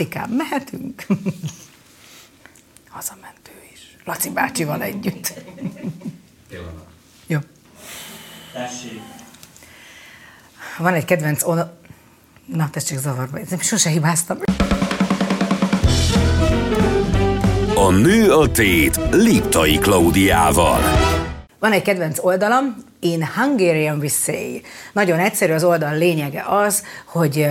Martikám, mehetünk? Hazament ő is. Laci bácsival együtt. Jó. Tessék. Van egy kedvenc oldal... Na, tessék zavarba. Sose hibáztam. A nő a tét Liptai Klaudiával. Van egy kedvenc oldalam, In Hungarian we say. Nagyon egyszerű az oldal lényege az, hogy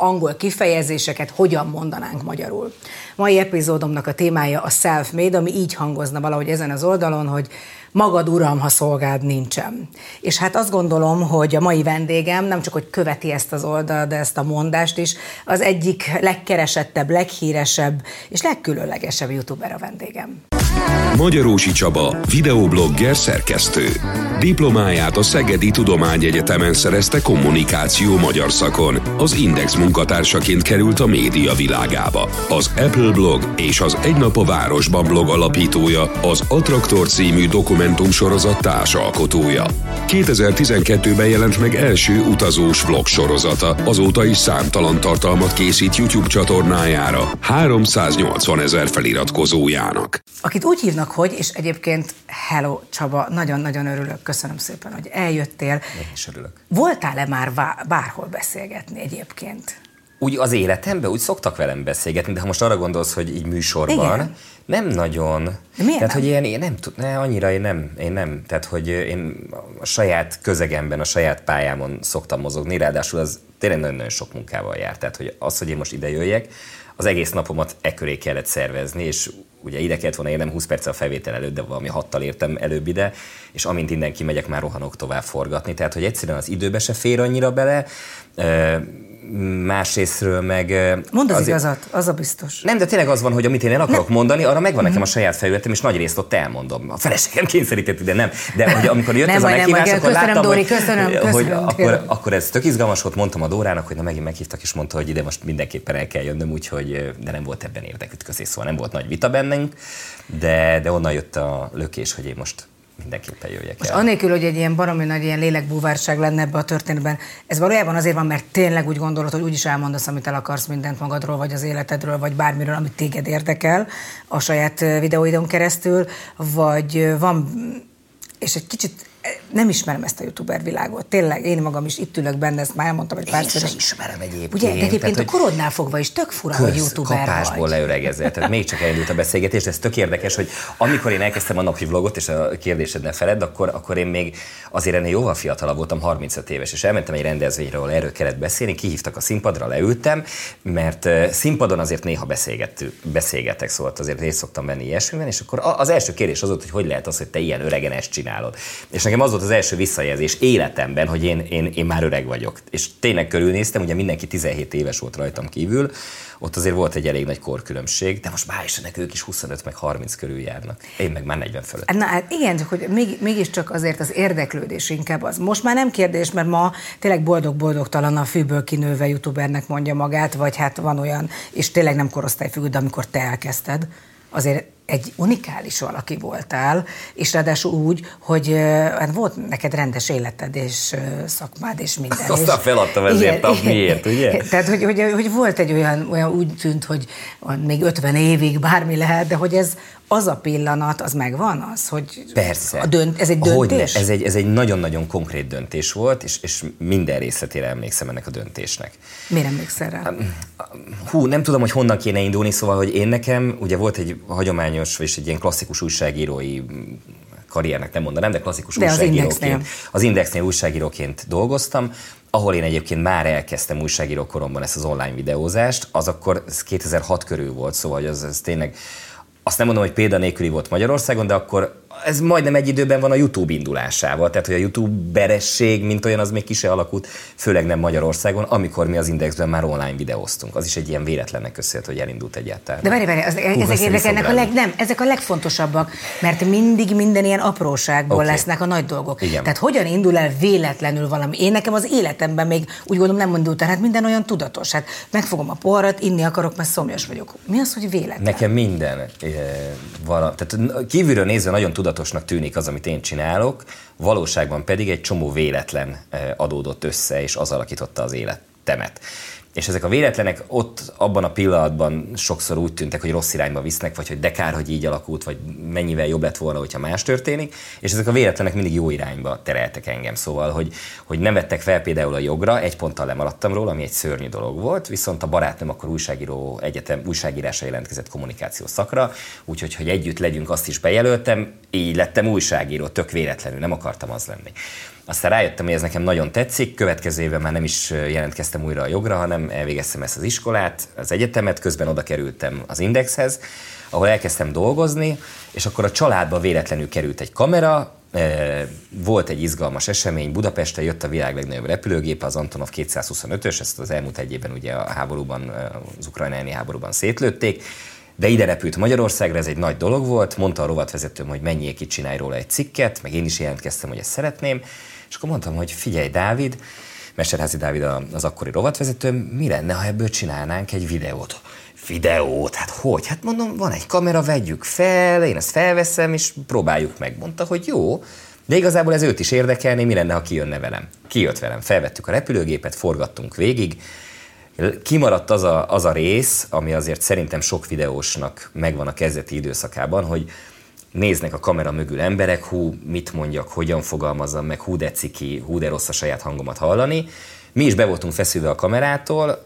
angol kifejezéseket hogyan mondanánk magyarul. Mai epizódomnak a témája a self-made, ami így hangozna valahogy ezen az oldalon, hogy magad uram, ha szolgád nincsen. És hát azt gondolom, hogy a mai vendégem nem csak, hogy követi ezt az oldalt, de ezt a mondást is, az egyik legkeresettebb, leghíresebb és legkülönlegesebb youtuber a vendégem. Magyarósi Csaba, videoblogger, szerkesztő. Diplomáját a Szegedi Tudományegyetemen szerezte kommunikáció magyar szakon. Az Index munkatársaként került a média világába. Az Apple blog és az Egy nap a városban blog alapítója, az Attraktor című dokumentumsorozat társalkotója. 2012-ben jelent meg első utazós vlog sorozata, azóta is számtalan tartalmat készít YouTube csatornájára, 380 ezer feliratkozójának. Akit úgy hívnak, hogy, és egyébként hello Csaba, nagyon-nagyon örülök, köszönöm szépen, hogy eljöttél. Én is örülök. Voltál-e már bárhol beszélgetni egyébként? Úgy az életemben úgy szoktak velem beszélgetni, de ha most arra gondolsz, hogy így műsorban, Igen. nem nagyon. De miért Tehát, nem? hogy én, én nem tud, ne, annyira én nem, én nem. Tehát, hogy én a saját közegemben, a saját pályámon szoktam mozogni, ráadásul az tényleg nagyon-nagyon sok munkával jár. Tehát, hogy az, hogy én most ide jöjjek, az egész napomat e köré kellett szervezni, és ugye ide kellett volna érnem 20 perc a felvétel előtt, de valami hattal értem előbb ide, és amint innen kimegyek, már rohanok tovább forgatni. Tehát, hogy egyszerűen az időbe se fér annyira bele, másrésztről meg... Mondd az azért, igazat, az a biztos. Nem, de tényleg az van, hogy amit én el akarok nem. mondani, arra megvan nekem a mhm. saját felületem, és nagy részt ott elmondom. A feleségem kényszerített ide, nem. De hogy amikor jött nem ez a meghívás, nem, akkor köszönöm, láttam, Dóri, köszönöm, hogy, köszönöm, hogy akkor, akkor, ez tök izgalmas volt, mondtam a Dórának, hogy na megint meghívtak, és mondta, hogy ide most mindenképpen el kell jönnöm, úgyhogy de nem volt ebben érdekütközés, szóval nem volt nagy vita bennünk, de, de onnan jött a lökés, hogy én most mindenképpen jöjjek Most el. annélkül, hogy egy ilyen baromi nagy ilyen lélekbúvárság lenne ebbe a történetben, ez valójában azért van, mert tényleg úgy gondolod, hogy úgyis elmondasz, amit el akarsz mindent magadról, vagy az életedről, vagy bármiről, amit téged érdekel a saját videóidon keresztül, vagy van, és egy kicsit nem ismerem ezt a youtuber világot. Tényleg, én magam is itt ülök benne, ezt már elmondtam egy pár Én ismerem egyébként. Ugye, de egyébként tehát, a korodnál fogva is tök fura, hogy youtuber kapásból vagy. leöregezel. Tehát még csak elindult a beszélgetés, de ez tök érdekes, hogy amikor én elkezdtem a napi vlogot, és a kérdésed ne feled, akkor, akkor én még azért ennél jóval fiatalabb voltam, 35 éves, és elmentem egy rendezvényre, ahol erről kellett beszélni, kihívtak a színpadra, leültem, mert színpadon azért néha beszélgetek, szóval azért részt szoktam venni ilyesmiben, és akkor az első kérdés az volt, hogy hogy lehet az, hogy te ilyen öregen ezt csinálod. És nekem az volt az első visszajelzés életemben, hogy én, én, én már öreg vagyok. És tényleg körülnéztem, ugye mindenki 17 éves volt rajtam kívül, ott azért volt egy elég nagy korkülönbség, de most már is ők is 25 meg 30 körül járnak. Én meg már 40 fölött. Na hát igen, csak hogy még, mégiscsak azért az érdeklődés inkább az. Most már nem kérdés, mert ma tényleg boldog-boldogtalan a fűből kinőve youtubernek mondja magát, vagy hát van olyan, és tényleg nem korosztályfüggő, de amikor te elkezdted, azért egy unikális valaki voltál, és ráadásul úgy, hogy hát volt neked rendes életed és szakmád és minden. Aztán feladtam ezért, a miért, ugye? Tehát, hogy, hogy, hogy volt egy olyan, olyan úgy tűnt, hogy még 50 évig bármi lehet, de hogy ez az a pillanat, az megvan az, hogy Persze. A dönt, ez egy döntés? Hogyne. Ez egy, ez egy nagyon-nagyon konkrét döntés volt, és, és minden részletére emlékszem ennek a döntésnek. Miért emlékszel rá? Hú, nem tudom, hogy honnan kéne indulni, szóval, hogy én nekem, ugye volt egy hagyományos, és egy ilyen klasszikus újságírói karriernek nem mondanám, de klasszikus de újságíróként. Az Indexnél. az Indexnél újságíróként dolgoztam, ahol én egyébként már elkezdtem újságíró koromban ezt az online videózást, az akkor 2006 körül volt, szóval az, az tényleg azt nem mondom, hogy példanélküli volt Magyarországon, de akkor ez majdnem egy időben van a YouTube indulásával, tehát hogy a YouTube beresség, mint olyan, az még ki se alakult, főleg nem Magyarországon, amikor mi az Indexben már online videóztunk. Az is egy ilyen véletlennek köszönhető, hogy elindult egyáltalán. De várj, várj, az, Hú, ezek érdekelnek a leg, nem, ezek a legfontosabbak, mert mindig minden ilyen apróságból okay. lesznek a nagy dolgok. Igen. Tehát hogyan indul el véletlenül valami? Én nekem az életemben még úgy gondolom nem indult el, hát minden olyan tudatos. Hát megfogom a poharat, inni akarok, mert szomjas vagyok. Mi az, hogy véletlen? Nekem minden e, vala, tehát kívülről nézve nagyon tudatosnak tűnik az, amit én csinálok, valóságban pedig egy csomó véletlen eh, adódott össze, és az alakította az életemet. És ezek a véletlenek ott abban a pillanatban sokszor úgy tűntek, hogy rossz irányba visznek, vagy hogy de hogy így alakult, vagy mennyivel jobb lett volna, hogyha más történik, és ezek a véletlenek mindig jó irányba tereltek engem. Szóval, hogy, hogy nem vettek fel például a jogra, egy ponttal lemaradtam róla, ami egy szörnyű dolog volt, viszont a barátnőm akkor újságíró egyetem, újságírásra jelentkezett kommunikáció szakra, úgyhogy hogy együtt legyünk, azt is bejelöltem, így lettem újságíró, tök véletlenül, nem akartam az lenni. Aztán rájöttem, hogy ez nekem nagyon tetszik, következő évben már nem is jelentkeztem újra a jogra, hanem elvégeztem ezt az iskolát, az egyetemet, közben oda kerültem az Indexhez, ahol elkezdtem dolgozni, és akkor a családba véletlenül került egy kamera, volt egy izgalmas esemény, Budapesten jött a világ legnagyobb repülőgép, az Antonov 225-ös, ezt az elmúlt egy évben ugye a háborúban, az ukrajnai háborúban szétlőtték, de ide repült Magyarországra, ez egy nagy dolog volt, mondta a rovatvezetőm, hogy menjék itt csinálj róla egy cikket, meg én is jelentkeztem, hogy ezt szeretném, és akkor mondtam, hogy figyelj, Dávid, Mesterházi Dávid az akkori rovatvezetőm, mi lenne, ha ebből csinálnánk egy videót? Videót? Hát hogy? Hát mondom, van egy kamera, vegyük fel, én ezt felveszem, és próbáljuk meg. Mondta, hogy jó, de igazából ez őt is érdekelné, mi lenne, ha kijönne velem. Kijött velem, felvettük a repülőgépet, forgattunk végig, Kimaradt az a, az a rész, ami azért szerintem sok videósnak megvan a kezdeti időszakában, hogy néznek a kamera mögül emberek, hú, mit mondjak, hogyan fogalmazzam meg, hú, de ciki, hú, de rossz a saját hangomat hallani. Mi is be voltunk feszülve a kamerától,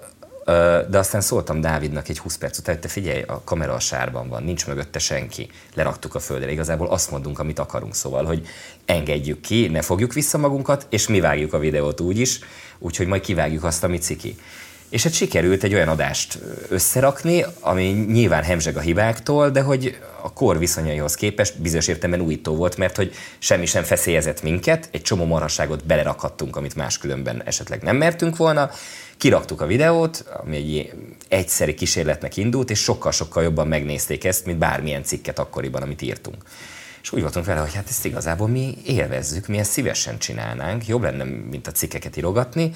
de aztán szóltam Dávidnak egy 20 perc után, hogy te figyelj, a kamera a sárban van, nincs mögötte senki. Leraktuk a földre, igazából azt mondunk, amit akarunk, szóval, hogy engedjük ki, ne fogjuk vissza magunkat, és mi vágjuk a videót úgy is, úgyhogy majd kivágjuk azt, amit ciki. És hát sikerült egy olyan adást összerakni, ami nyilván hemzseg a hibáktól, de hogy a kor viszonyaihoz képest bizonyos értelemben újító volt, mert hogy semmi sem feszélyezett minket, egy csomó marhaságot belerakhattunk, amit máskülönben esetleg nem mertünk volna, kiraktuk a videót, ami egy egyszeri kísérletnek indult, és sokkal-sokkal jobban megnézték ezt, mint bármilyen cikket akkoriban, amit írtunk. És úgy voltunk vele, hogy hát ezt igazából mi élvezzük, mi ezt szívesen csinálnánk, jobb lenne, mint a cikkeket írogatni,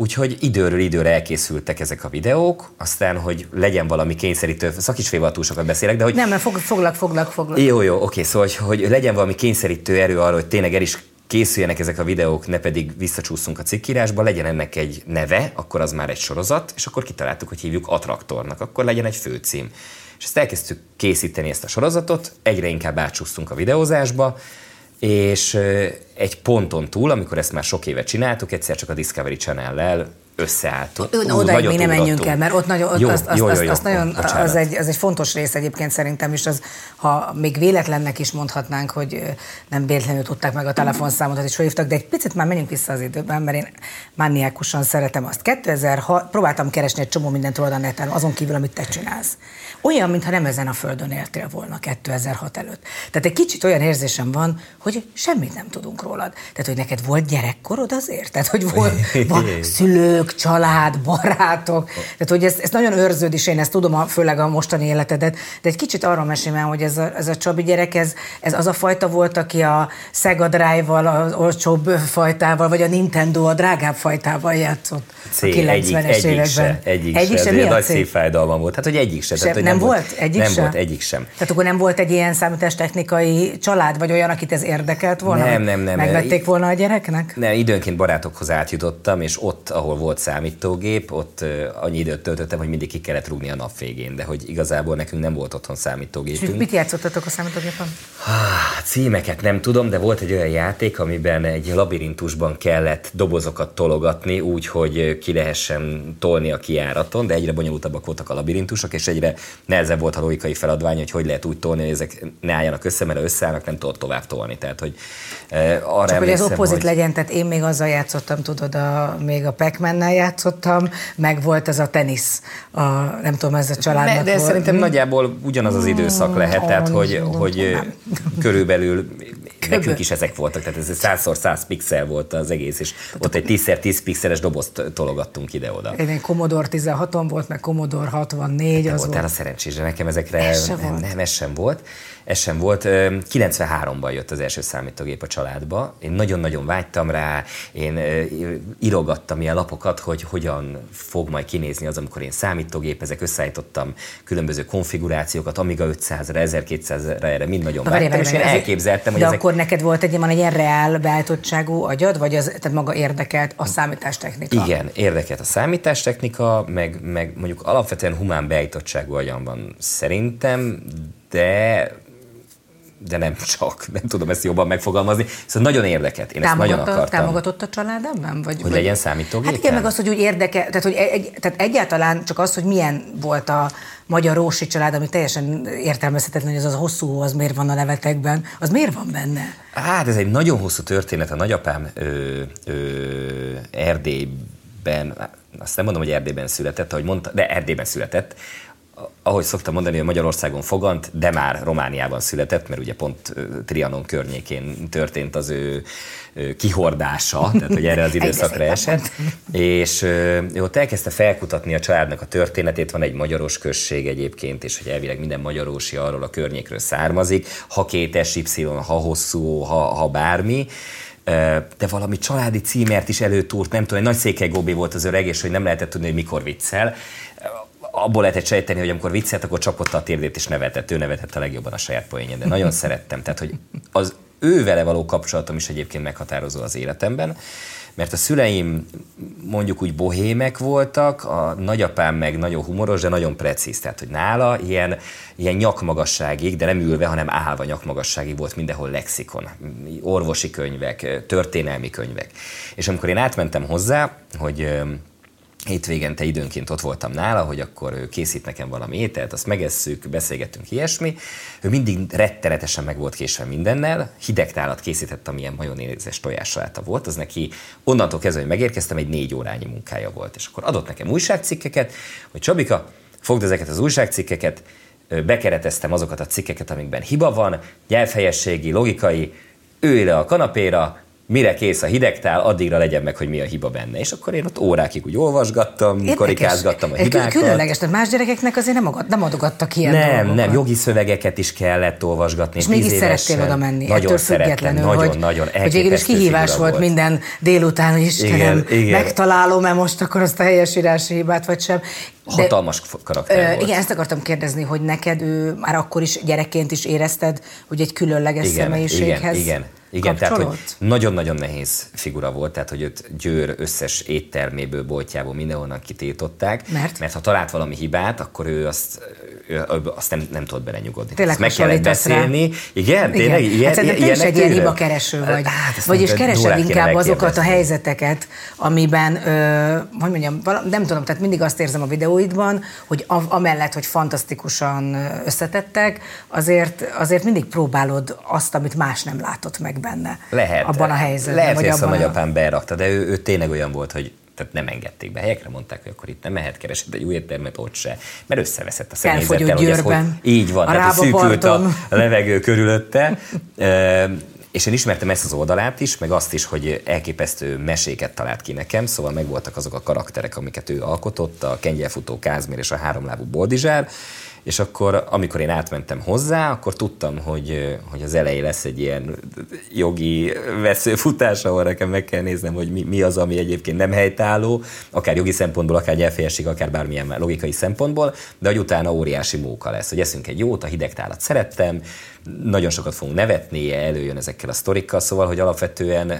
Úgyhogy időről időre elkészültek ezek a videók, aztán, hogy legyen valami kényszerítő, szakisféval túl sokat beszélek, de hogy... Nem, mert fog, foglak, foglak, foglak. Jó, jó, oké, szóval, hogy, hogy legyen valami kényszerítő erő arra, hogy tényleg el is készüljenek ezek a videók, ne pedig visszacsúszunk a cikkírásba, legyen ennek egy neve, akkor az már egy sorozat, és akkor kitaláltuk, hogy hívjuk Attraktornak, akkor legyen egy főcím. És ezt elkezdtük készíteni ezt a sorozatot, egyre inkább átsúsztunk a videózásba, és egy ponton túl, amikor ezt már sok éve csináltuk, egyszer csak a Discovery Channel-lel összeálltunk. Oda még nem menjünk el, mert ott nagyon, ott jó, az, az, jó, jó, jó, az, nagyon, az, egy, az egy fontos rész egyébként szerintem is, az, ha még véletlennek is mondhatnánk, hogy nem véletlenül tudták meg a telefonszámot, is felhívtak, de egy picit már menjünk vissza az időben, mert én mániákusan szeretem azt. 2006 próbáltam keresni egy csomó mindent róla a neten, azon kívül, amit te csinálsz. Olyan, mintha nem ezen a földön éltél volna 2006 előtt. Tehát egy kicsit olyan érzésem van, hogy semmit nem tudunk rólad. Tehát, hogy neked volt gyerekkorod azért? Tehát, hogy volt szülők, család, barátok. Tehát, hogy ez, ez nagyon őrződ is, én ezt tudom, a, főleg a mostani életedet, de egy kicsit arról mesélem, hogy ez a, ez a Csabi gyerek, ez, ez az a fajta volt, aki a Sega Drive-val, az olcsóbb fajtával, vagy a Nintendo a drágább fajtával játszott C, a 90-es években. Se, egyik, egyik se. se. nagy szép fájdalmam volt. Hát, hogy egyik se. Tehát, hogy nem, nem volt egyik Nem sem? volt egyik sem. Tehát akkor nem volt egy ilyen számítástechnikai család, vagy olyan, akit ez érdekelt volna? Nem, nem, nem. Megvették volna a gyereknek? Nem, időnként barátokhoz átjutottam, és ott, ahol volt számítógép, ott annyi időt töltöttem, hogy mindig ki kellett rúgni a nap végén, de hogy igazából nekünk nem volt otthon számítógépünk. És mit játszottatok a számítógépen? Címeket nem tudom, de volt egy olyan játék, amiben egy labirintusban kellett dobozokat tologatni, úgy, hogy ki lehessen tolni a kiáraton, de egyre bonyolultabbak voltak a labirintusok, és egyre nehezebb volt a logikai feladvány, hogy hogy lehet úgy tolni, hogy ezek ne álljanak össze, mert ha összeállnak, nem tudod tovább tolni. Tehát, hogy arra Csak hogy az opozit hogy... legyen, tehát én még azzal játszottam, tudod, a, még a pac játszottam, meg volt ez a tenisz, a, nem tudom, ez a családnak De, de volt. szerintem hmm. nagyjából ugyanaz az időszak lehet, tehát hogy, hogy körülbelül nekünk is ezek voltak, tehát ez 100x100 pixel volt az egész, és ott egy 10x10 pixeles dobozt tologattunk ide-oda. Én Commodore 16-on volt, meg Commodore 64, az voltál volt. a szerencsés, de nekem ezekre ez nem, volt. nem, ez sem volt. Ez sem volt. 93-ban jött az első számítógép a családba. Én nagyon-nagyon vágytam rá, én írogattam ilyen lapokat, hogy hogyan fog majd kinézni az, amikor én számítógépezek, összeállítottam különböző konfigurációkat, Amiga 500-ra, 1200-ra, erre mind nagyon Na, vágytam, és én elképzeltem, hogy de ezek... akkor neked volt egy, van egy ilyen reál beállítottságú agyad, vagy az, tehát maga érdekelt a számítástechnika? Igen, érdekelt a számítástechnika, meg, meg mondjuk alapvetően humán beállítottságú agyam van szerintem, de de nem csak, nem tudom ezt jobban megfogalmazni. Szóval nagyon érdekelt, én ezt nagyon akartam. Támogatott a család ebben? Vagy, hogy vagy, legyen számítógép? Hát igen, meg az, hogy úgy érdekel, tehát, hogy egy, tehát egyáltalán csak az, hogy milyen volt a magyar Rósi család, ami teljesen értelmezhetetlen, hogy az a hosszú az miért van a levetekben, az miért van benne? Hát ez egy nagyon hosszú történet. A nagyapám ö, ö, Erdélyben, azt nem mondom, hogy Erdélyben született, ahogy mondta, de Erdélyben született, ahogy szoktam mondani, hogy Magyarországon fogant, de már Romániában született, mert ugye pont Trianon környékén történt az ő kihordása, tehát hogy erre az időszakra esett, és ő ott elkezdte felkutatni a családnak a történetét, van egy magyaros község egyébként, és hogy elvileg minden magyarósi arról a környékről származik, ha két SY, ha hosszú, ha, ha bármi, de valami családi címert is előtúrt, nem tudom, egy nagy székely volt az öreg, és hogy nem lehetett tudni, hogy mikor viccel abból lehetett sejteni, hogy amikor viccelt, akkor csapott a térdét és nevetett. Ő nevetett a legjobban a saját poénján, de nagyon szerettem. Tehát, hogy az ő vele való kapcsolatom is egyébként meghatározó az életemben, mert a szüleim mondjuk úgy bohémek voltak, a nagyapám meg nagyon humoros, de nagyon precíz. Tehát, hogy nála ilyen, ilyen nyakmagasságig, de nem ülve, hanem állva nyakmagasságig volt mindenhol lexikon, orvosi könyvek, történelmi könyvek. És amikor én átmentem hozzá, hogy hétvégente időnként ott voltam nála, hogy akkor ő készít nekem valami ételt, azt megesszük, beszélgettünk ilyesmi. Ő mindig rettenetesen meg volt késve mindennel, hideg tálat készített, amilyen majonézes tojássaláta volt, az neki onnantól kezdve, hogy megérkeztem, egy négy órányi munkája volt. És akkor adott nekem újságcikkeket, hogy Csabika, fogd ezeket az újságcikkeket, bekereteztem azokat a cikkeket, amikben hiba van, nyelvhelyességi, logikai, ülj le a kanapéra, mire kész a hidegtál, addigra legyen meg, hogy mi a hiba benne. És akkor én ott órákig úgy olvasgattam, Érdekes. korikázgattam a hibákat. Különleges, tehát más gyerekeknek azért nem, agad, nem adogattak ilyen Nem, dolgokat. nem, jogi szövegeket is kellett olvasgatni. És mégis szerettél oda menni, nagyon ettől függetlenül, nagyon, hogy, nagyon hogy végül is kihívás volt, volt minden délután, hogy Istenem, megtalálom-e most akkor azt a helyesírási hibát, vagy sem. De, Hatalmas karakter ö, volt. Igen, ezt akartam kérdezni, hogy neked ő már akkor is gyerekként is érezted, hogy egy különleges igen, személyiséghez igen, igen. Igen, tehát hogy nagyon-nagyon nehéz figura volt, tehát hogy őt Győr összes étterméből, boltjából mindenhonnan kitiltották. Mert? Mert ha talált valami hibát, akkor ő azt, ő, azt nem, nem tudott belenyugodni. Tényleg meg kellett beszélni. Rá. Igen, tényleg? Igen. Hát ilyen, te is egy ilyen hiba kereső vagy. Hát, Vagyis keresed inkább azokat a helyzeteket, amiben, ö, hogy mondjam, nem tudom, tehát mindig azt érzem a videóidban, hogy amellett, hogy fantasztikusan összetettek, azért, azért mindig próbálod azt, amit más nem látott meg benne. Lehet. Abban a helyzetben. Lehet, hogy ezt a nagyapám berakta, de ő, ő tényleg olyan volt, hogy tehát nem engedték be. Helyekre mondták, hogy akkor itt nem mehet keresni egy új éttermet, ott se. Mert összeveszett a személyzettel, hogy ez hogy így van, a tehát szűkült a levegő körülötte. és én ismertem ezt az oldalát is, meg azt is, hogy elképesztő meséket talált ki nekem, szóval megvoltak azok a karakterek, amiket ő alkotott, a kengyelfutó Kázmér és a háromlábú Boldizsár, és akkor, amikor én átmentem hozzá, akkor tudtam, hogy, hogy az elején lesz egy ilyen jogi veszőfutás, ahol nekem meg kell néznem, hogy mi, mi az, ami egyébként nem helytálló, akár jogi szempontból, akár nyelvfejesség, akár bármilyen logikai szempontból, de hogy utána óriási móka lesz, hogy eszünk egy jót, a hidegtálat szerettem, nagyon sokat fogunk nevetni, előjön ezekkel a sztorikkal, szóval, hogy alapvetően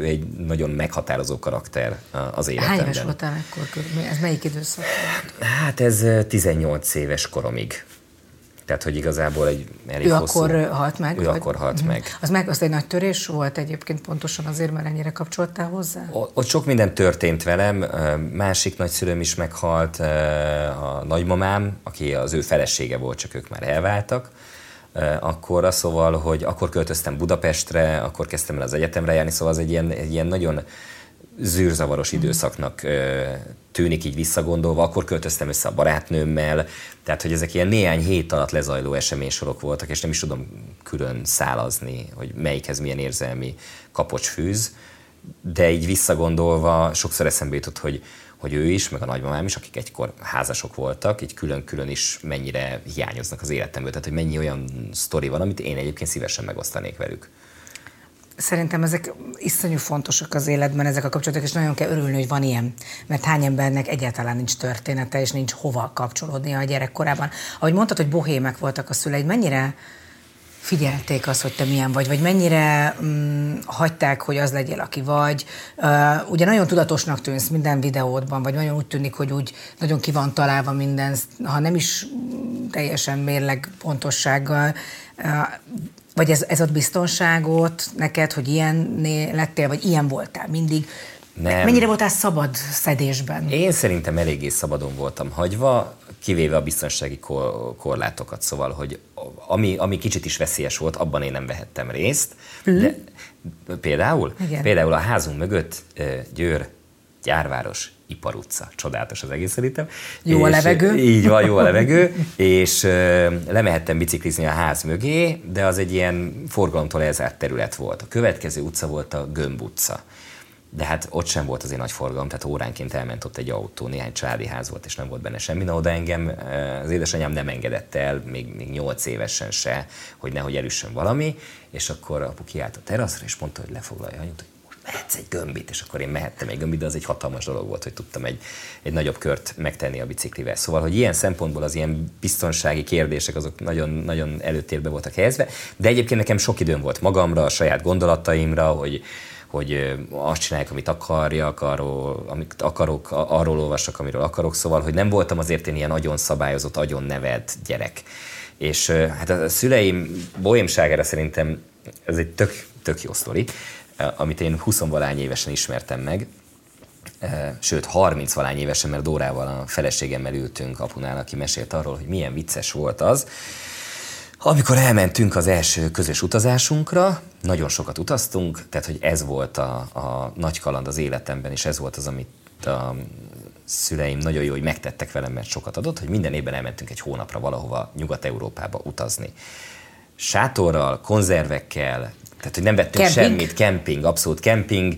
egy nagyon meghatározó karakter az életemben. Hány éves voltál akkor? Ez melyik időszak? Hát ez 18 éves koromig. Tehát, hogy igazából egy elég Ő hosszú... akkor halt meg? Ő vagy? akkor halt uh-huh. meg. Az meg az egy nagy törés volt egyébként pontosan azért, mert ennyire kapcsoltál hozzá? O- ott sok minden történt velem. Másik nagyszülőm is meghalt, a nagymamám, aki az ő felesége volt, csak ők már elváltak akkor szóval, hogy akkor költöztem Budapestre, akkor kezdtem el az egyetemre járni, szóval az egy ilyen, egy ilyen nagyon zűrzavaros időszaknak tűnik így visszagondolva, akkor költöztem össze a barátnőmmel, tehát hogy ezek ilyen néhány hét alatt lezajló eseménysorok voltak, és nem is tudom külön szálazni, hogy melyikhez milyen érzelmi kapocs fűz, de így visszagondolva sokszor eszembe jutott, hogy hogy ő is, meg a nagymamám is, akik egykor házasok voltak, így külön-külön is mennyire hiányoznak az életemből. Tehát, hogy mennyi olyan sztori van, amit én egyébként szívesen megosztanék velük. Szerintem ezek iszonyú fontosak az életben, ezek a kapcsolatok, és nagyon kell örülni, hogy van ilyen. Mert hány embernek egyáltalán nincs története, és nincs hova kapcsolódnia a gyerekkorában. Ahogy mondtad, hogy bohémek voltak a szüleid, mennyire figyelték azt, hogy te milyen vagy, vagy mennyire mm, hagyták, hogy az legyél, aki vagy. Uh, ugye nagyon tudatosnak tűnsz minden videódban, vagy nagyon úgy tűnik, hogy úgy nagyon ki van találva minden, ha nem is teljesen mérleg pontossággal. Uh, vagy ez, ez ad biztonságot neked, hogy ilyen lettél, vagy ilyen voltál mindig? Nem. Mennyire voltál szabad szedésben? Én szerintem eléggé szabadon voltam hagyva, kivéve a biztonsági korlátokat, szóval, hogy ami, ami kicsit is veszélyes volt, abban én nem vehettem részt. Mm. De, például? Igen. Például a házunk mögött Győr, gyárváros, iparutca. Csodálatos az egész szerintem. Jó és, a levegő. Így van, jó a levegő. és lemehettem biciklizni a ház mögé, de az egy ilyen forgalomtól elzárt terület volt. A következő utca volt a Gömb utca de hát ott sem volt azért nagy forgalom, tehát óránként elment ott egy autó, néhány családi ház volt, és nem volt benne semmi. Na, oda engem eh, az édesanyám nem engedett el, még, még 8 évesen se, hogy nehogy elüssön valami, és akkor apu kiállt a teraszra, és mondta, hogy lefoglalja anyut, hogy mehetsz egy gömbit, és akkor én mehettem egy gömbit, de az egy hatalmas dolog volt, hogy tudtam egy, egy nagyobb kört megtenni a biciklivel. Szóval, hogy ilyen szempontból az ilyen biztonsági kérdések azok nagyon, nagyon előtérbe voltak helyezve, de egyébként nekem sok időm volt magamra, a saját gondolataimra, hogy, hogy azt csinálják, amit akarjak, arról, amit akarok, arról olvasok, amiről akarok, szóval, hogy nem voltam azért én ilyen nagyon szabályozott, nagyon nevelt gyerek. És hát a szüleim bohémságára szerintem ez egy tök, tök jó sztori, amit én 20 valány évesen ismertem meg, sőt 30 valány évesen, mert Dórával, a feleségemmel ültünk apunál, aki mesélt arról, hogy milyen vicces volt az, amikor elmentünk az első közös utazásunkra, nagyon sokat utaztunk, tehát hogy ez volt a, a nagy kaland az életemben, és ez volt az, amit a szüleim nagyon jó, hogy megtettek velem, mert sokat adott, hogy minden évben elmentünk egy hónapra valahova Nyugat-Európába utazni. Sátorral, konzervekkel, tehát hogy nem vettünk kemping? semmit, kemping, abszolút kemping,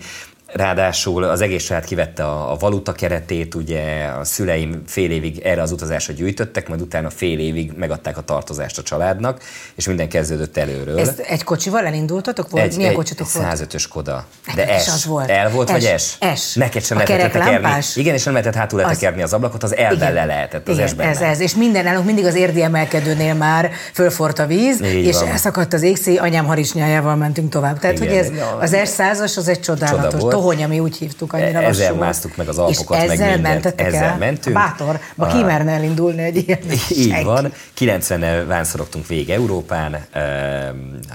Ráadásul az egész család kivette a, a valuta keretét, ugye a szüleim fél évig erre az utazásra gyűjtöttek, majd utána fél évig megadták a tartozást a családnak, és minden kezdődött előről. Ezt egy kocsival elindultatok? Volt? Egy, Milyen kocsitok egy volt? 105-ös Koda. De S. Az volt. El volt, S. vagy S? S. Neked sem lehetett letekerni. Igen, és nem lehetett hátul letekerni az, az ablakot, az elben le lehetett az Igen, ez, ez. És minden nálunk mindig az érdi emelkedőnél már fölfort a víz, Így és van. elszakadt az égszé, anyám harisnyájával mentünk tovább. Tehát, Igen, hogy ez, az S100-as az egy csodálatos. Csoda tohony, ami úgy hívtuk, annyira e- Ezzel másztuk meg az alpokat, és meg ezzel mindent. Ezzel el? mentünk. Bátor, ma ki merne elindulni egy ilyen. Így van. 90-nel vánszorogtunk végig Európán,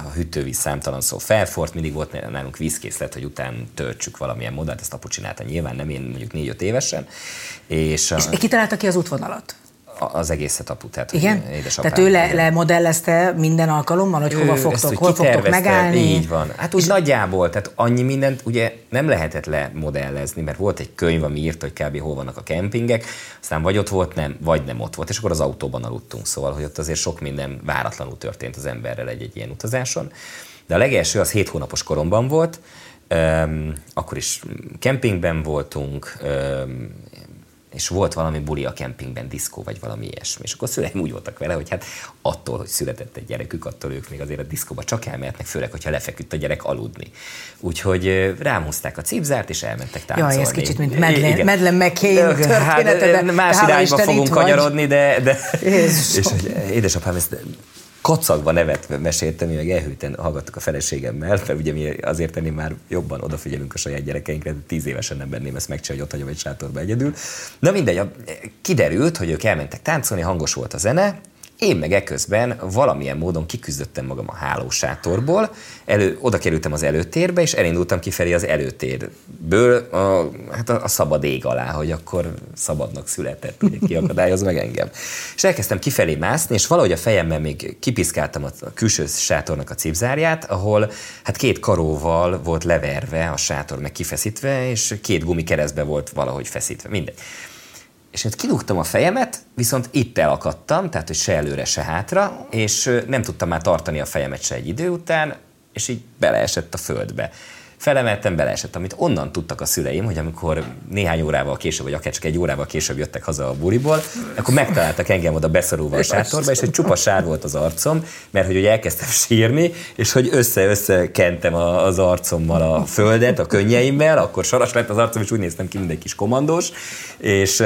a hűtővíz számtalan szó felfort, mindig volt nálunk vízkészlet, hogy után töltsük valamilyen modát, ezt apu csinálta nyilván, nem én mondjuk 4-5 évesen. És, és ki találta ki az útvonalat? Az egészet apu, tehát Igen? Tehát ő le, lemodellezte minden alkalommal, hogy ő hova fogtok, hol fogtok megállni? Így van. Hát úgy és nagyjából, tehát annyi mindent ugye nem lehetett lemodellezni, mert volt egy könyv, ami írt, hogy kb. hol vannak a kempingek, aztán vagy ott volt, nem, vagy nem ott volt, és akkor az autóban aludtunk, szóval, hogy ott azért sok minden váratlanul történt az emberrel egy-egy ilyen utazáson. De a legelső az 7 hónapos koromban volt, Um, akkor is kempingben voltunk, um, és volt valami buli a kempingben, diszkó, vagy valami ilyesmi. És akkor a szüleim úgy voltak vele, hogy hát attól, hogy született egy gyerekük, attól ők még azért a diszkóba csak elmehetnek, főleg, hogyha lefeküdt a gyerek aludni. Úgyhogy rám húzták a cipzárt, és elmentek táncolni. Jaj, ez kicsit, mint Medlen, Medlen McCain hát, más irányba fogunk kanyarodni, de, de és, hogy édesapám ezt kacagva nevet meséltem, mi meg elhűten hallgattuk a feleségemmel, mert ugye mi azért ennél már jobban odafigyelünk a saját gyerekeinkre, de tíz évesen nem benném ezt megcsinálni, hogy ott hagyom egy sátorba egyedül. Na mindegy, kiderült, hogy ők elmentek táncolni, hangos volt a zene, én meg eközben valamilyen módon kiküzdöttem magam a hálósátorból, elő, oda kerültem az előtérbe, és elindultam kifelé az előtérből a, hát a, a szabad ég alá, hogy akkor szabadnak született, hogy kiakadályoz meg engem. És elkezdtem kifelé mászni, és valahogy a fejemmel még kipiszkáltam a külső sátornak a cipzárját, ahol hát két karóval volt leverve a sátor, meg kifeszítve, és két gumi keresztbe volt valahogy feszítve, mindegy és én kidugtam a fejemet, viszont itt elakadtam, tehát hogy se előre, se hátra, és nem tudtam már tartani a fejemet se egy idő után, és így beleesett a földbe felemeltem, beleesett, amit onnan tudtak a szüleim, hogy amikor néhány órával később, vagy akár csak egy órával később jöttek haza a buliból, akkor megtaláltak engem oda beszorulva a sátorba, és egy csupa sár volt az arcom, mert hogy ugye elkezdtem sírni, és hogy össze-össze kentem az arcommal a földet, a könnyeimmel, akkor saras lett az arcom, és úgy néztem ki, egy kis komandós, és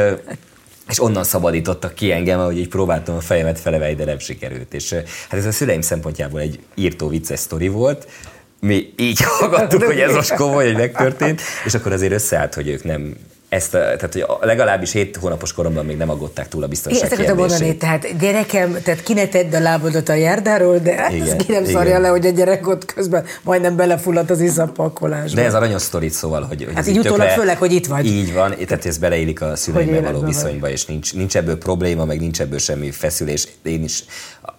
és onnan szabadítottak ki engem, hogy így próbáltam a fejemet felemelni, de nem sikerült. És hát ez a szüleim szempontjából egy írtó vicces sztori volt, mi így hallgattuk, hogy ez most komoly, hogy megtörtént, és akkor azért összeállt, hogy ők nem ezt, tehát hogy legalábbis 7 hónapos koromban még nem aggódták túl a biztonság Ezt akartam mondani, tehát gyerekem, tehát ki ne tedd a lábodat a járdáról, de hát igen, ki nem szarja le, hogy a gyerek ott közben majdnem belefulladt az iszappakolásba. De ez aranyos sztorit, szóval, hogy, hogy Hát így utólag tökre, főleg, hogy itt vagy. Így van, tehát ez beleillik a szüleimmel való viszonyba, és nincs, nincs ebből probléma, meg nincs ebből semmi feszülés. Én is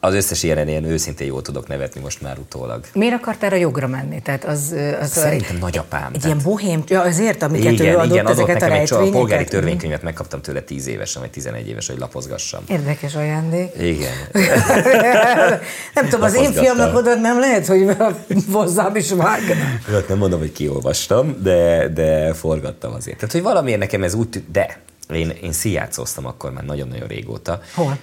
az összes ilyen, ilyen őszintén jól tudok nevetni most már utólag. Miért akartál a jogra menni? Tehát az, az Szerintem nagyapám. Egy tehát... ilyen bohém, ja, azért, amiket igen, ő adott, igen, adott ezeket a a polgári törvénykönyvet megkaptam tőle 10 évesen, vagy 11 éves, hogy lapozgassam. Érdekes ajándék. Igen. nem tudom, az én fiamnak oda nem lehet, hogy hozzám is vágna. Hát nem mondom, hogy kiolvastam, de, de forgattam azért. Tehát, hogy valamiért nekem ez úgy, de én, én színjátszóztam akkor már nagyon-nagyon régóta. Hol?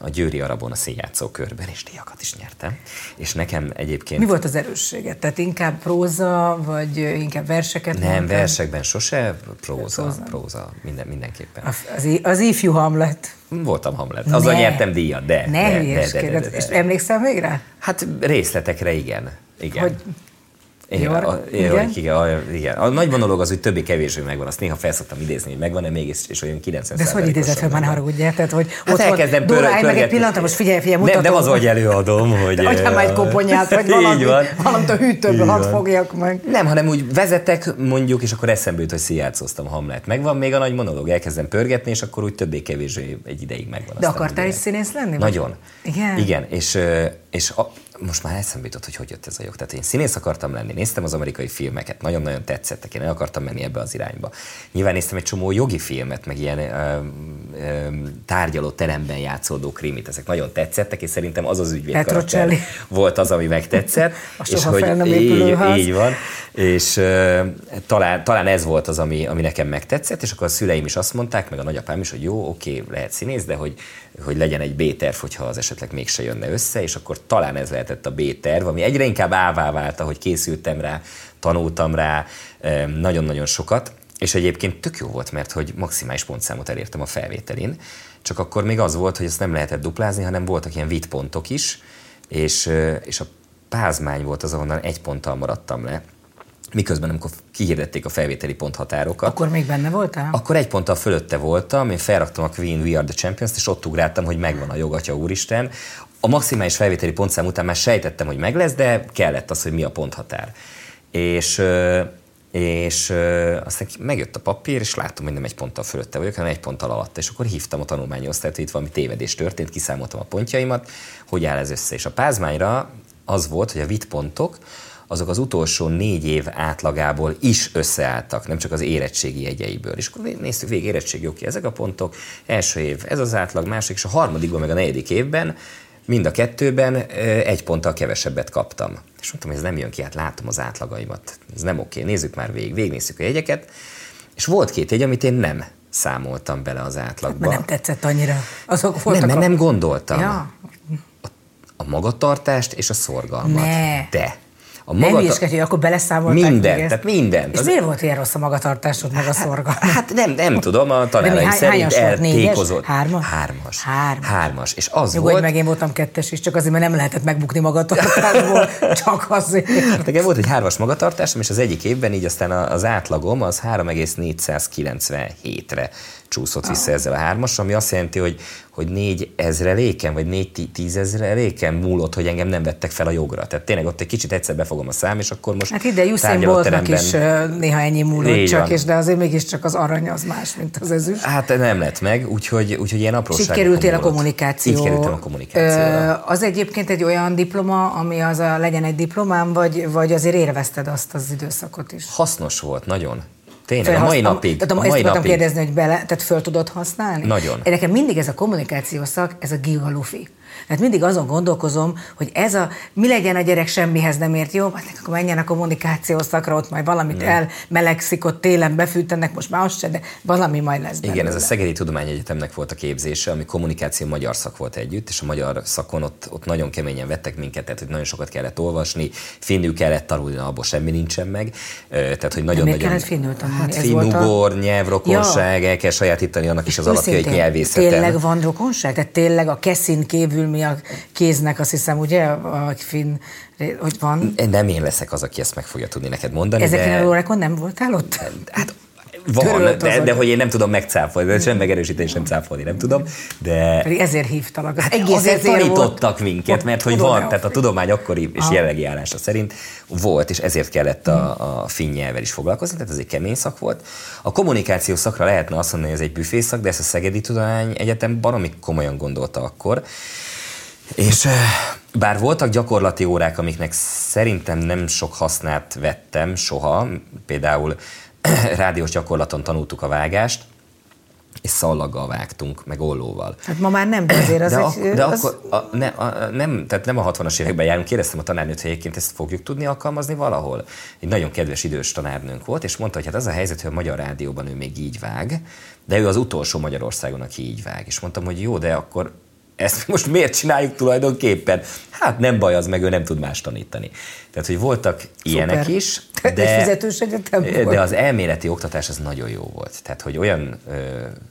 A Győri Arabon a színjátszó körben, és díjakat is nyertem. És nekem egyébként... Mi volt az erősséget? Tehát inkább próza, vagy inkább verseket? Nem, mondtad? versekben sose, próza, próza, próza minden, mindenképpen. Az, az ifjú Hamlet. Voltam Hamlet. Azzal ne. nyertem díjat, de. Ne de, de, de, de, de, de. És emlékszel még rá? Hát részletekre igen. igen. Hogy igen, a, igen? Igen, a, igen. A nagy monológ az, hogy többé-kevésbé megvan, azt néha felszoktam idézni, hogy megvan-e még, és, olyan 90 De ez hogy idézett fel, már ne haragudjál, tehát hogy hát ott elkezdem pörög, pörög, meg egy pillanat, most figyelj, figyelj, mutatom. Nem, nem az, hogy előadom, hogy... Adjál már egy koponyát, vagy valami, valamit a hűtőből hadd fogjak meg. Nem, hanem úgy vezetek mondjuk, és akkor eszembe jut, hogy szijátszoztam Hamlet. Megvan még a nagy monológ, elkezdem pörgetni, és akkor úgy többé-kevésbé egy ideig megvan. De akartál is színész lenni? Nagyon. Igen? Igen, és, és a, most már eszembe jutott, hogy hogy jött ez a jog. Tehát én színész akartam lenni, néztem az amerikai filmeket, nagyon-nagyon tetszettek, én el akartam menni ebbe az irányba. Nyilván néztem egy csomó jogi filmet, meg ilyen ö, ö, tárgyaló teremben játszódó krimit, ezek nagyon tetszettek, és szerintem az az ügyvéd volt az, ami megtetszett. és hogy így, így van, és ö, talán, talán ez volt az, ami, ami nekem megtetszett, és akkor a szüleim is azt mondták, meg a nagyapám is, hogy jó, oké, lehet színész, de hogy, hogy legyen egy B-terv, hogyha az esetleg mégse jönne össze, és akkor talán ez lehetett a B-terv, ami egyre inkább ává vált, ahogy készültem rá, tanultam rá nagyon-nagyon sokat, és egyébként tök jó volt, mert hogy maximális pontszámot elértem a felvételin, csak akkor még az volt, hogy ezt nem lehetett duplázni, hanem voltak ilyen vitpontok is, és, és a pázmány volt az, ahonnan egy ponttal maradtam le, miközben amikor kihirdették a felvételi ponthatárokat. Akkor még benne voltál? Akkor egy ponttal fölötte voltam, én felraktam a Queen We Are the Champions-t, és ott ugráltam, hogy megvan a jogatja úristen a maximális felvételi pontszám után már sejtettem, hogy meg lesz, de kellett az, hogy mi a ponthatár. És, és aztán megjött a papír, és láttam, hogy nem egy ponttal fölötte vagyok, hanem egy ponttal alatt. És akkor hívtam a tanulmányosztályt, hogy itt valami tévedés történt, kiszámoltam a pontjaimat, hogy áll ez össze. És a pázmányra az volt, hogy a vit pontok, azok az utolsó négy év átlagából is összeálltak, nem csak az érettségi jegyeiből. És akkor néztük végig érettségi, oké, ezek a pontok, első év ez az átlag, másik, és a harmadikban, meg a negyedik évben Mind a kettőben egy ponttal kevesebbet kaptam. És mondtam, hogy ez nem jön ki, hát látom az átlagaimat. Ez nem oké, nézzük már végig, végignézzük a jegyeket. És volt két jegy, amit én nem számoltam bele az átlagba. Hát, nem tetszett annyira. Azok voltak nem, mert a... nem gondoltam. Ja. A, a magatartást és a szorgalmat. Ne. De a maga... Nem hogy akkor beleszámolták Minden, tehát minden. És az... miért volt ilyen rossz a magatartásod, meg a szorgalma? Hát, nem, nem tudom, a tanáraim szerint eltékozott. Hármas? Hármas. Hármas. Hármas. És az Nyugodj volt... meg, én voltam kettes is, csak azért, mert nem lehetett megbukni magatartásból, csak azért. Hát nekem volt egy hármas magatartásom, és az egyik évben így aztán az átlagom az 3,497-re csúszott vissza ah. ezzel a hármas, ami azt jelenti, hogy, hogy négy ezreléken, vagy négy tízezreléken múlott, hogy engem nem vettek fel a jogra. Tehát tényleg ott egy kicsit egyszer befogom a szám, és akkor most Hát ide Usain Boltnak is néha ennyi múlott csak, és de azért mégiscsak az arany az más, mint az ezüst. Hát nem lett meg, úgyhogy, úgyhogy ilyen apróságok. És kerültél a kommunikáció. Így kerültem a kommunikációra. Az egyébként egy olyan diploma, ami az a, legyen egy diplomám, vagy, vagy azért érvezted azt az időszakot is? Hasznos volt, nagyon. Tényleg, a mai napig. Tehát a mai ezt napig. kérdezni, hogy bele, tehát föl tudod használni? Nagyon. Én nekem mindig ez a kommunikációs szak, ez a gigalufi. Tehát mindig azon gondolkozom, hogy ez a, mi legyen a gyerek semmihez nem ért jó, hát akkor menjen a kommunikációs szakra, ott majd valamit mm. elmelegszik, ott télen befűtenek, most már azt se, de valami majd lesz belőle. Igen, ez a Szegedi Tudományegyetemnek volt a képzése, ami kommunikáció magyar szak volt együtt, és a magyar szakon ott, ott nagyon keményen vettek minket, tehát hogy nagyon sokat kellett olvasni, finnül kellett tanulni, abból semmi nincsen meg. Tehát, hogy nagyon, de nagyon... kellett finnül tanulni? Hát finnugor, a... nyelvrokonság, ja. el kell sajátítani annak is az alapjait nyelvészeten. Tényleg van rokonság? Tehát tényleg a keszin kívül mi a kéznek, azt hiszem, ugye, a finn, hogy van? Nem én leszek az, aki ezt meg fogja tudni neked mondani. Ezeken de... a nem voltál ott? Hát van, de, de, hogy én nem tudom megcáfolni, de sem megerősíteni, sem cáfolni nem tudom, de... Pedig ezért hívtalak. Hát egész azért, ezért tanítottak volt. minket, mert hogy van, tehát a tudomány akkori és jelenlegi állása szerint volt, és ezért kellett a, a finn nyelvvel is foglalkozni, tehát ez egy kemény szak volt. A kommunikáció szakra lehetne azt mondani, hogy ez egy büfészak, de ezt a Szegedi Tudomány Egyetem baromi komolyan gondolta akkor, és bár voltak gyakorlati órák, amiknek szerintem nem sok hasznát vettem soha, például rádiós gyakorlaton tanultuk a vágást, és szallaggal vágtunk, meg ollóval. Hát ma már nem, de azért az de, egy, ak- de az... akkor a, ne, a, nem, tehát nem a 60-as években járunk, kérdeztem a tanárnőt, hogy egyébként ezt fogjuk tudni alkalmazni valahol. Egy nagyon kedves idős tanárnőnk volt, és mondta, hogy hát az a helyzet, hogy a magyar rádióban ő még így vág, de ő az utolsó Magyarországon, aki így vág. És mondtam, hogy jó, de akkor ezt most miért csináljuk tulajdonképpen? Hát nem baj, az meg ő nem tud más tanítani. Tehát, hogy voltak Szuper. ilyenek is, de, de az elméleti oktatás az nagyon jó volt. Tehát, hogy olyan ö,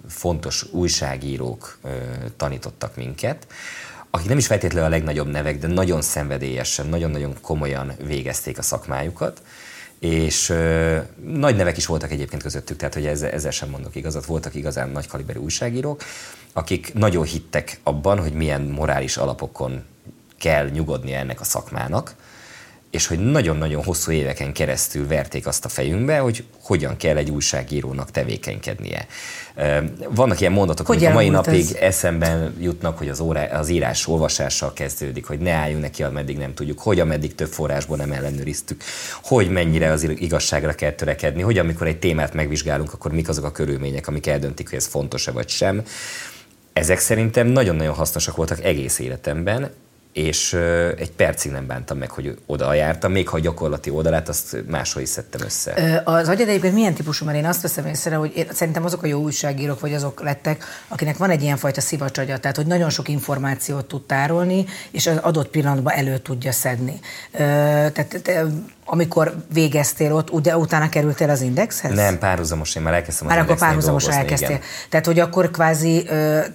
fontos újságírók ö, tanítottak minket, akik nem is feltétlenül a legnagyobb nevek, de nagyon szenvedélyesen, nagyon-nagyon komolyan végezték a szakmájukat, és ö, nagy nevek is voltak egyébként közöttük, tehát hogy ezzel, ezzel sem mondok igazat, voltak igazán nagy kaliberű újságírók, akik nagyon hittek abban, hogy milyen morális alapokon kell nyugodni ennek a szakmának, és hogy nagyon-nagyon hosszú éveken keresztül verték azt a fejünkbe, hogy hogyan kell egy újságírónak tevékenykednie. Vannak ilyen mondatok, hogy a mai napig ez? eszemben jutnak, hogy az, órá, az írás olvasással kezdődik, hogy ne álljunk neki, ameddig nem tudjuk, hogy ameddig több forrásból nem ellenőriztük, hogy mennyire az igazságra kell törekedni, hogy amikor egy témát megvizsgálunk, akkor mik azok a körülmények, amik eldöntik, hogy ez fontos-e vagy sem. Ezek szerintem nagyon-nagyon hasznosak voltak egész életemben, és egy percig nem bántam meg, hogy oda jártam, még ha a gyakorlati oldalát azt máshol is szedtem össze. Az agyad egyébként milyen típusú, mert én azt veszem észre, hogy én, szerintem azok a jó újságírók, vagy azok lettek, akinek van egy ilyenfajta szivacsagya, tehát hogy nagyon sok információt tud tárolni, és az adott pillanatban elő tudja szedni. Tehát amikor végeztél ott, ugye utána kerültél az Indexhez? Nem, párhuzamos, én már elkezdtem az Már akkor párhuzamosan elkezdtél. Igen. Tehát, hogy akkor kvázi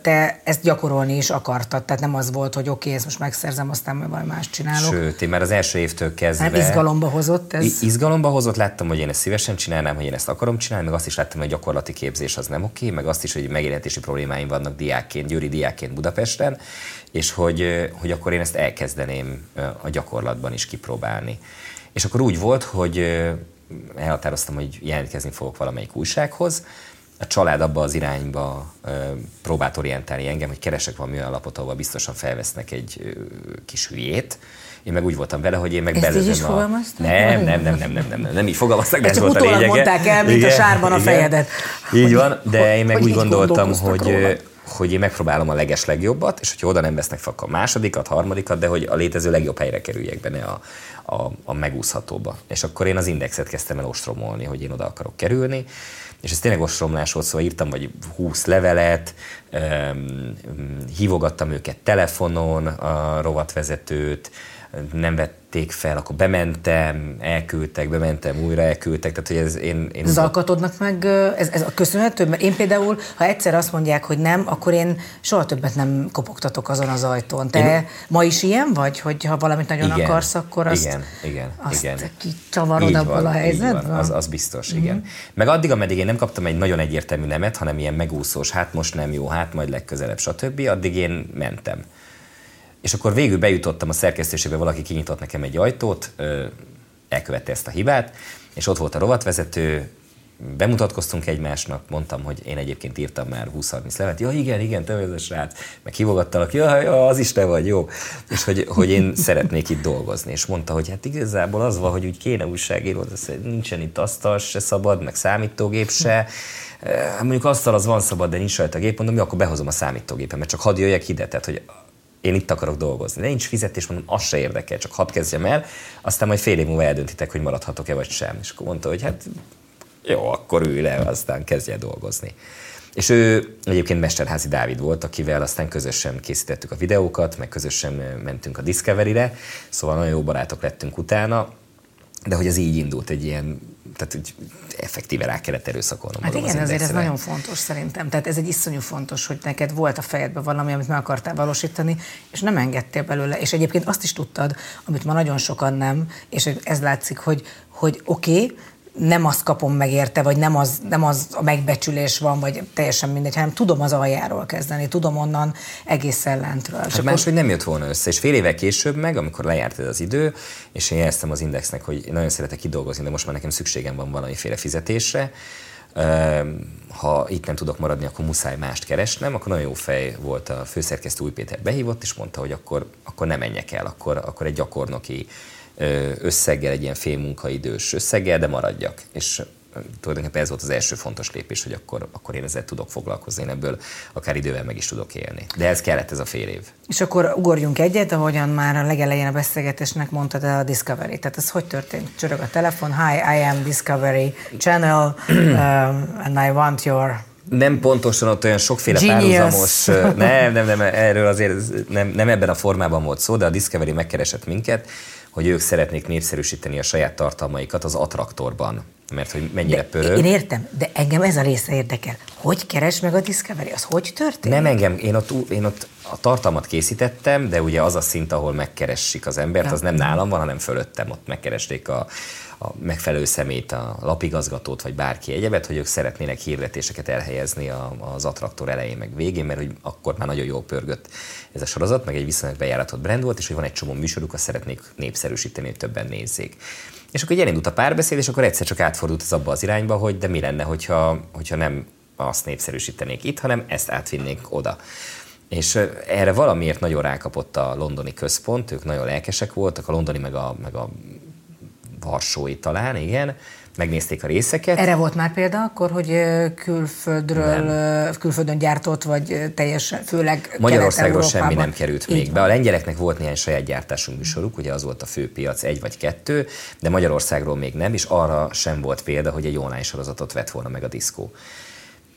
te ezt gyakorolni is akartad, tehát nem az volt, hogy oké, okay, ezt most megszerzem, aztán majd valami más csinálok. Sőt, én már az első évtől kezdve... Nem izgalomba hozott ez? Izgalomba hozott, láttam, hogy én ezt szívesen csinálnám, hogy én ezt akarom csinálni, meg azt is láttam, hogy a gyakorlati képzés az nem oké, okay, meg azt is, hogy megélhetési problémáim vannak diákként, győri diákként Budapesten, és hogy, hogy akkor én ezt elkezdeném a gyakorlatban is kipróbálni. És akkor úgy volt, hogy elhatároztam, hogy jelentkezni fogok valamelyik újsághoz. A család abba az irányba próbált orientálni engem, hogy keresek valami olyan lapot, ahol biztosan felvesznek egy kis hülyét. Én meg úgy voltam vele, hogy én meg belőlem a... Nem, nem, nem, nem, nem, nem, nem, nem így fogalmaztak, de ez volt a lényege. mondták el, mint igen, a sárban a fejedet. Így van, de én meg úgy gondoltam, hogy, hogy én megpróbálom a leges legjobbat, és hogyha oda nem vesznek fel, akkor a másodikat, harmadikat, de hogy a létező legjobb helyre kerüljek benne a, a, a megúszhatóba. És akkor én az indexet kezdtem el ostromolni, hogy én oda akarok kerülni, és ez tényleg ostromlás volt, szóval írtam vagy 20 levelet, hívogattam őket telefonon, a rovatvezetőt, nem vették fel, akkor bementem, elküldtek, bementem, újra elküldtek, tehát hogy ez én... én Zalkatodnak meg, ez, ez a köszönhető? Mert én például, ha egyszer azt mondják, hogy nem, akkor én soha többet nem kopogtatok azon az ajtón. Te én... ma is ilyen vagy, hogy ha valamit nagyon igen, akarsz, akkor azt, igen, igen, azt igen. kicsavarod abból a helyzetben? Az, az biztos, mm-hmm. igen. Meg addig, ameddig én nem kaptam egy nagyon egyértelmű nemet, hanem ilyen megúszós, hát most nem jó, hát majd legközelebb, stb., addig én mentem. És akkor végül bejutottam a szerkesztésébe, valaki kinyitott nekem egy ajtót, elkövette ezt a hibát, és ott volt a rovatvezető, bemutatkoztunk egymásnak, mondtam, hogy én egyébként írtam már 20-30 levet, ja igen, igen, te vagy a srác, meg hívogattalak, ja, ja, az is te vagy, jó. És hogy, hogy én szeretnék itt dolgozni. És mondta, hogy hát igazából az van, hogy úgy kéne újságíró, nincsen itt asztal se szabad, meg számítógép se. Mondjuk asztal az van szabad, de nincs rajta gép, mondom, mi akkor behozom a számítógépet, csak hadd jöjjek ide. Tehát, hogy én itt akarok dolgozni. De nincs fizetés, mondom, az se érdekel, csak hadd kezdjem el, aztán majd fél év múlva eldöntitek, hogy maradhatok-e vagy sem. És akkor mondta, hogy hát jó, akkor ülj le, aztán kezdj el dolgozni. És ő egyébként Mesterházi Dávid volt, akivel aztán közösen készítettük a videókat, meg közösen mentünk a Discovery-re, szóval nagyon jó barátok lettünk utána, de hogy ez így indult, egy ilyen tehát úgy effektíve rá kellett erőszakolnom. Hát igen, az azért ez nagyon fontos szerintem. Tehát ez egy iszonyú fontos, hogy neked volt a fejedben valami, amit meg akartál valósítani, és nem engedtél belőle. És egyébként azt is tudtad, amit ma nagyon sokan nem, és ez látszik, hogy, hogy oké, okay, nem azt kapom meg érte, vagy nem az, nem az a megbecsülés van, vagy teljesen mindegy, hanem tudom az aljáról kezdeni, tudom onnan egészen lentről. Hát máshogy nem jött volna össze. És fél évvel később meg, amikor lejárt ez az idő, és én jeleztem az Indexnek, hogy nagyon szeretek kidolgozni, de most már nekem szükségem van valamiféle fizetésre, ha itt nem tudok maradni, akkor muszáj mást keresnem, akkor nagyon jó fej volt a főszerkesztő Új Péter behívott, és mondta, hogy akkor, akkor nem menjek el, akkor, akkor egy gyakornoki összeggel, egy ilyen fél munkaidős összeggel, de maradjak. És tulajdonképpen ez volt az első fontos lépés, hogy akkor, akkor én ezzel tudok foglalkozni, én ebből akár idővel meg is tudok élni. De ez kellett ez a fél év. És akkor ugorjunk egyet, ahogyan már a legelején a beszélgetésnek mondtad a Discovery. Tehát ez hogy történt? Csörög a telefon, hi, I am Discovery Channel, um, and I want your nem pontosan ott olyan sokféle Genius. párhuzamos, nem, nem, nem, erről azért nem, nem ebben a formában volt szó, de a Discovery megkeresett minket, hogy ők szeretnék népszerűsíteni a saját tartalmaikat az attraktorban. Mert hogy mennyire de pörög. Én értem, de engem ez a része érdekel. Hogy keres meg a Discovery? Az hogy történik? Nem engem, én ott, én ott a tartalmat készítettem, de ugye az a szint, ahol megkeressik az embert, Ja. az nem nálam van, hanem fölöttem. Ott megkeresték a, a megfelelő szemét, a lapigazgatót, vagy bárki egyebet, hogy ők szeretnének hirdetéseket elhelyezni az attraktor elején, meg végén, mert hogy akkor már nagyon jól pörgött ez a sorozat, meg egy viszonylag bejáratott brand volt, és hogy van egy csomó műsoruk, azt szeretnék népszerűsíteni, hogy többen nézzék. És akkor elindult a párbeszéd, és akkor egyszer csak átfordult az abba az irányba, hogy de mi lenne, hogyha, hogyha nem azt népszerűsítenék itt, hanem ezt átvinnék oda. És erre valamiért nagyon rákapott a londoni központ, ők nagyon lelkesek voltak, a londoni meg a, meg a varsói talán, igen, megnézték a részeket. Erre volt már példa akkor, hogy külföldről, ö, külföldön gyártott, vagy teljesen, főleg Magyarországról semmi nem került Így még van. be. A lengyeleknek volt néhány saját gyártású műsoruk, ugye az volt a fő piac, egy vagy kettő, de Magyarországról még nem, és arra sem volt példa, hogy egy online sorozatot vett volna meg a diszkó.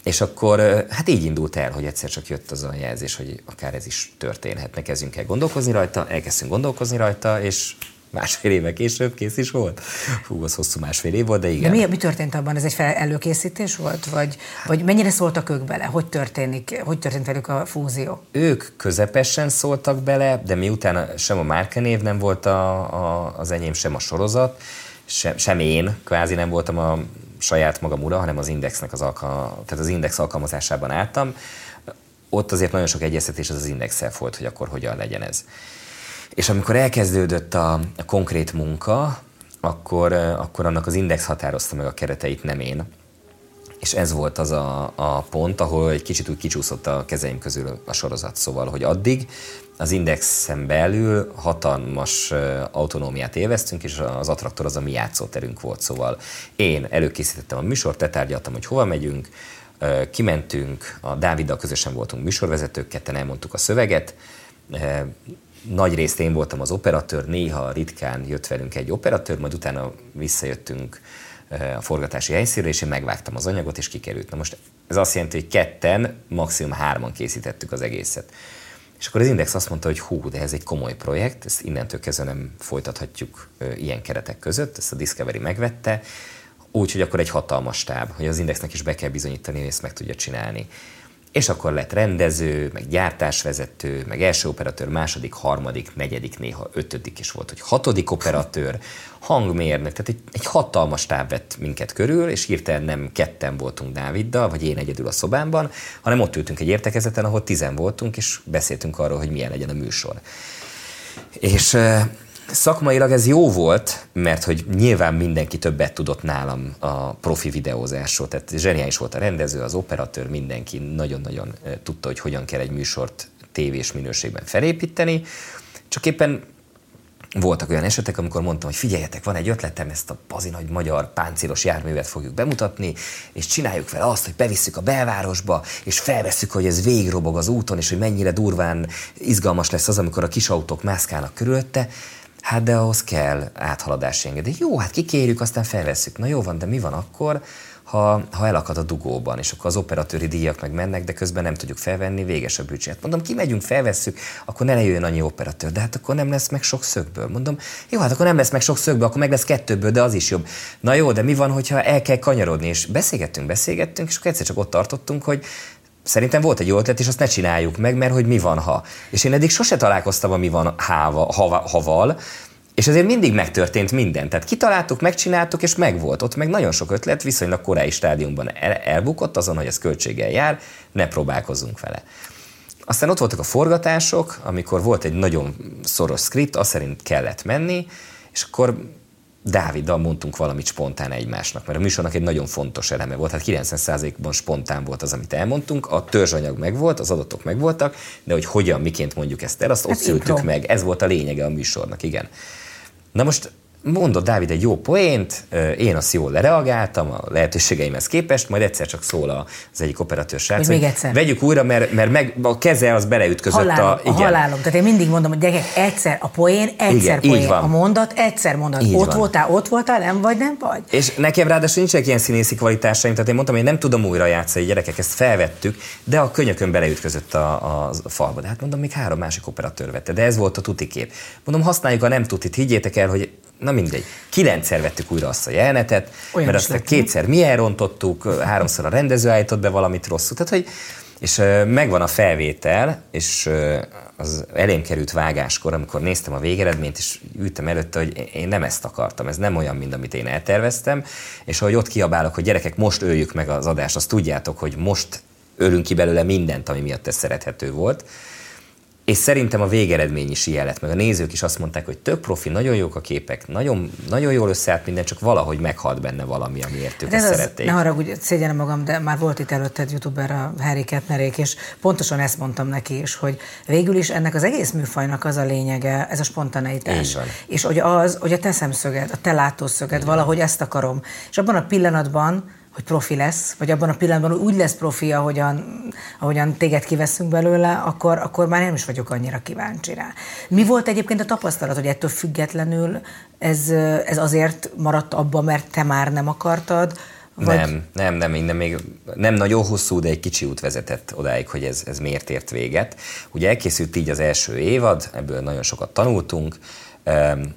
És akkor hát így indult el, hogy egyszer csak jött az a jelzés, hogy akár ez is történhetne, kezdjünk el gondolkozni rajta, elkezdtünk gondolkozni rajta, és másfél éve később kész is volt. Hú, az hosszú másfél év volt, de De igen. mi, mi történt abban? Ez egy fel, előkészítés volt? Vagy, vagy mennyire szóltak ők bele? Hogy történik? Hogy történt velük a fúzió? Ők közepesen szóltak bele, de miután sem a márkanév nem volt a, a, az enyém, sem a sorozat, sem, sem én kvázi nem voltam a saját magam ura, hanem az Indexnek az, alka, tehát az Index alkalmazásában álltam, ott azért nagyon sok egyeztetés az az Indexel volt, hogy akkor hogyan legyen ez. És amikor elkezdődött a, a konkrét munka, akkor, eh, akkor annak az Index határozta meg a kereteit, nem én. És ez volt az a, a pont, ahol egy kicsit úgy kicsúszott a kezeim közül a sorozat. Szóval, hogy addig az Indexen belül hatalmas ö, autonómiát élveztünk, és az attraktor az a mi játszóterünk volt. Szóval én előkészítettem a műsort, letárgyaltam, hogy hova megyünk, ö, kimentünk, a Dáviddal közösen voltunk műsorvezetők, ketten elmondtuk a szöveget, nagy részt én voltam az operatőr, néha ritkán jött velünk egy operatőr, majd utána visszajöttünk eh, a forgatási helyszínre, és én megvágtam az anyagot, és kikerült. Na most ez azt jelenti, hogy ketten, maximum hárman készítettük az egészet. És akkor az Index azt mondta, hogy hú, de ez egy komoly projekt, ezt innentől kezdve nem folytathatjuk ö, ilyen keretek között, ezt a Discovery megvette, úgyhogy akkor egy hatalmas stáb, hogy az Indexnek is be kell bizonyítani, hogy ezt meg tudja csinálni. És akkor lett rendező, meg gyártásvezető, meg első operatőr, második, harmadik, negyedik, néha ötödik is volt, hogy hatodik operatőr, hangmérnök, tehát egy, egy hatalmas táb vett minket körül, és hirtelen nem ketten voltunk Dáviddal, vagy én egyedül a szobámban, hanem ott ültünk egy értekezeten, ahol tizen voltunk, és beszéltünk arról, hogy milyen legyen a műsor. És szakmailag ez jó volt, mert hogy nyilván mindenki többet tudott nálam a profi videózásról, tehát zseniális volt a rendező, az operatőr, mindenki nagyon-nagyon tudta, hogy hogyan kell egy műsort tévés minőségben felépíteni, csak éppen voltak olyan esetek, amikor mondtam, hogy figyeljetek, van egy ötletem, ezt a pazi nagy magyar páncélos járművet fogjuk bemutatni, és csináljuk vele azt, hogy bevisszük a belvárosba, és felveszük, hogy ez végrobog az úton, és hogy mennyire durván izgalmas lesz az, amikor a kis autók mászkálnak körülötte. Hát de ahhoz kell áthaladási engedély. Jó, hát kikérjük, aztán felveszük. Na jó van, de mi van akkor, ha, ha elakad a dugóban, és akkor az operatőri díjak meg mennek, de közben nem tudjuk felvenni, véges a büdzsét. Mondom, kimegyünk, felvesszük, akkor ne jöjjön annyi operatőr, de hát akkor nem lesz meg sok szögből. Mondom, jó, hát akkor nem lesz meg sok szögből, akkor meg lesz kettőből, de az is jobb. Na jó, de mi van, hogyha el kell kanyarodni, és beszélgettünk, beszélgettünk, és akkor egyszer csak ott tartottunk, hogy Szerintem volt egy jó ötlet, és azt ne csináljuk meg, mert hogy mi van, ha. És én eddig sose találkoztam a mi van háva, hava, haval, és azért mindig megtörtént minden. Tehát kitaláltuk, megcsináltuk, és megvolt. Ott meg nagyon sok ötlet viszonylag korai stádiumban el, elbukott azon, hogy ez költséggel jár, ne próbálkozzunk vele. Aztán ott voltak a forgatások, amikor volt egy nagyon szoros script, azt szerint kellett menni, és akkor Dáviddal mondtunk valamit spontán egymásnak, mert a műsornak egy nagyon fontos eleme volt, hát 90%-ban spontán volt az, amit elmondtunk, a törzsanyag megvolt, az adatok megvoltak, de hogy hogyan, miként mondjuk ezt el, azt hát ott szültük meg, ez volt a lényege a műsornak, igen. Na most mondott Dávid egy jó poént, én azt jól lereagáltam a lehetőségeimhez képest, majd egyszer csak szól az egyik operatőr srác, hogy egyszer. vegyük újra, mert, mert meg, a keze az beleütközött halálom, a... Igen. A halálom. Tehát én mindig mondom, hogy gyerekek, egyszer a poén, egyszer igen, poén. A mondat, egyszer mondat. Így ott van. voltál, ott voltál, nem vagy, nem vagy. És nekem ráadásul nincsenek ilyen színészi kvalitásaim, tehát én mondtam, hogy nem tudom újra játszani, gyerekek, ezt felvettük, de a könyökön beleütközött a, a, falba. De hát mondom, még három másik operatőr vette, de ez volt a tuti kép. Mondom, használjuk a nem tutit, higgyétek el, hogy Na mindegy. Kilencszer vettük újra azt a jelenetet, Olyan mert azt kétszer mi elrontottuk, háromszor a rendező állított be valamit rosszul. Tehát, hogy és megvan a felvétel, és az elém került vágáskor, amikor néztem a végeredményt, és ültem előtte, hogy én nem ezt akartam, ez nem olyan, mint amit én elterveztem, és ahogy ott kiabálok, hogy gyerekek, most öljük meg az adást, azt tudjátok, hogy most ölünk ki belőle mindent, ami miatt ez szerethető volt, és szerintem a végeredmény is ilyen lett, meg a nézők is azt mondták, hogy tök profi, nagyon jók a képek, nagyon, nagyon jól összeállt minden, csak valahogy meghalt benne valami, amiért ők ezt az, szerették. Ne haragudj, szégyenem magam, de már volt itt előtted youtuber a Harry Kettnerék, és pontosan ezt mondtam neki is, hogy végül is ennek az egész műfajnak az a lényege, ez a spontaneitás. És hogy az, hogy a te szemszöged, a te látószöged, valahogy ezt akarom. És abban a pillanatban, hogy profi lesz, vagy abban a pillanatban úgy lesz profi, ahogyan, ahogyan téged kiveszünk belőle, akkor, akkor már nem is vagyok annyira kíváncsi rá. Mi volt egyébként a tapasztalat, hogy ettől függetlenül ez, ez azért maradt abba, mert te már nem akartad, vagy... Nem, nem, nem, innen még nem nagyon hosszú, de egy kicsi út vezetett odáig, hogy ez, ez miért ért véget. Ugye elkészült így az első évad, ebből nagyon sokat tanultunk,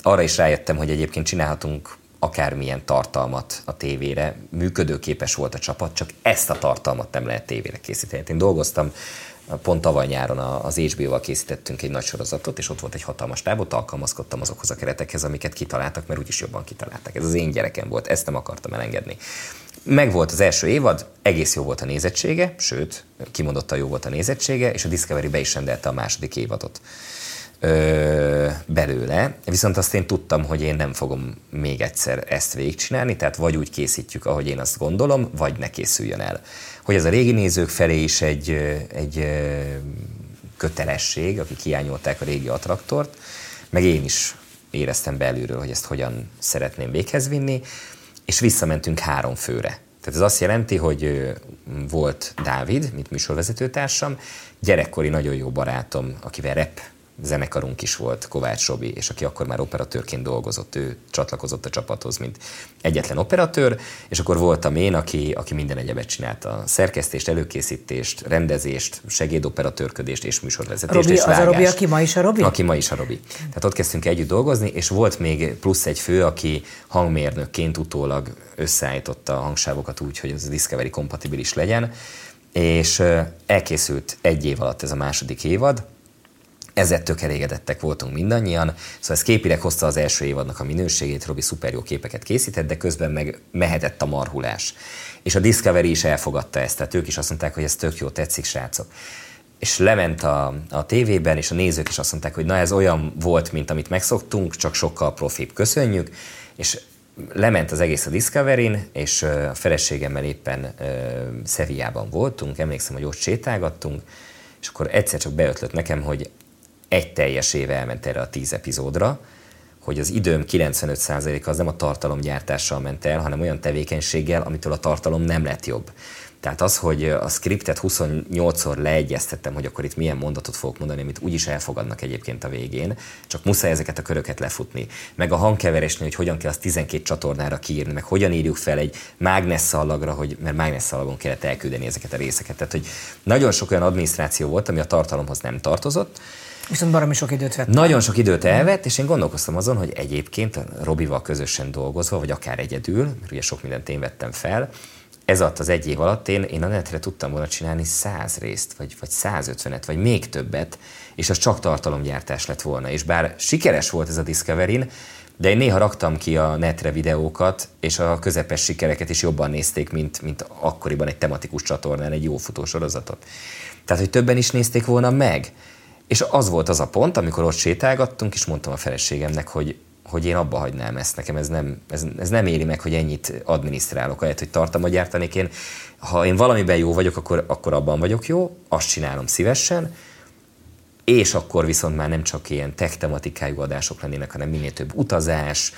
arra is rájöttem, hogy egyébként csinálhatunk akármilyen tartalmat a tévére, működőképes volt a csapat, csak ezt a tartalmat nem lehet tévére készíteni. Én dolgoztam pont tavaly nyáron az HBO-val készítettünk egy nagy sorozatot, és ott volt egy hatalmas tábot, alkalmazkodtam azokhoz a keretekhez, amiket kitaláltak, mert úgyis jobban kitalálták. Ez az én gyerekem volt, ezt nem akartam elengedni. Meg volt az első évad, egész jó volt a nézettsége, sőt, kimondottan jó volt a nézettsége, és a Discovery be is rendelte a második évadot ö, belőle, viszont azt én tudtam, hogy én nem fogom még egyszer ezt végigcsinálni, tehát vagy úgy készítjük, ahogy én azt gondolom, vagy ne készüljön el. Hogy ez a régi nézők felé is egy, egy kötelesség, akik hiányolták a régi attraktort, meg én is éreztem belülről, hogy ezt hogyan szeretném véghez vinni, és visszamentünk három főre. Tehát ez azt jelenti, hogy volt Dávid, mint műsorvezetőtársam, gyerekkori nagyon jó barátom, akivel rep zenekarunk is volt, Kovács Robi, és aki akkor már operatőrként dolgozott, ő csatlakozott a csapathoz, mint egyetlen operatőr, és akkor voltam én, aki, aki minden egyebet csinálta. Szerkesztést, előkészítést, rendezést, segédoperatőrködést és műsorvezetést Robi, és az a Robi, aki ma is a Robi? Aki ma is a Robi. Tehát ott kezdtünk együtt dolgozni, és volt még plusz egy fő, aki hangmérnökként utólag összeállította a hangsávokat úgy, hogy az Discovery kompatibilis legyen, és elkészült egy év alatt ez a második évad, ezzel tök elégedettek voltunk mindannyian, szóval ez képileg hozta az első évadnak a minőségét, Robi szuper jó képeket készített, de közben meg mehetett a marhulás. És a Discovery is elfogadta ezt, tehát ők is azt mondták, hogy ez tök jó, tetszik, srácok. És lement a, a tévében, és a nézők is azt mondták, hogy na ez olyan volt, mint amit megszoktunk, csak sokkal profibb. Köszönjük. És lement az egész a Discovery-n, és a feleségemmel éppen uh, Szevijában voltunk, emlékszem, hogy ott sétálgattunk, és akkor egyszer csak beötlött nekem, hogy egy teljes éve elment erre a tíz epizódra, hogy az időm 95%-a az nem a tartalomgyártással ment el, hanem olyan tevékenységgel, amitől a tartalom nem lett jobb. Tehát az, hogy a scriptet 28-szor leegyeztettem, hogy akkor itt milyen mondatot fogok mondani, amit úgyis elfogadnak egyébként a végén, csak muszáj ezeket a köröket lefutni. Meg a hangkeverésnél, hogy hogyan kell azt 12 csatornára kiírni, meg hogyan írjuk fel egy mágnesszalagra, hogy, mert mágnesszalagon kellett elküldeni ezeket a részeket. Tehát, hogy nagyon sok olyan adminisztráció volt, ami a tartalomhoz nem tartozott, Viszont baromi sok időt vett. Nagyon sok időt elvett, és én gondolkoztam azon, hogy egyébként Robival közösen dolgozva, vagy akár egyedül, mert ugye sok mindent én vettem fel, ez alatt az egy év alatt én, én a netre tudtam volna csinálni száz részt, vagy, vagy 150-et, vagy még többet, és az csak tartalomgyártás lett volna. És bár sikeres volt ez a discovery de én néha raktam ki a netre videókat, és a közepes sikereket is jobban nézték, mint, mint akkoriban egy tematikus csatornán egy jó futósorozatot. Tehát, hogy többen is nézték volna meg. És az volt az a pont, amikor ott sétálgattunk, és mondtam a feleségemnek, hogy hogy én abba hagynám ezt, nekem ez nem, ez, ez nem éri meg, hogy ennyit adminisztrálok, ahelyett, hogy tartalmat gyártanék. Én, ha én valamiben jó vagyok, akkor, akkor abban vagyok jó, azt csinálom szívesen, és akkor viszont már nem csak ilyen tech tematikájú adások lennének, hanem minél több utazás,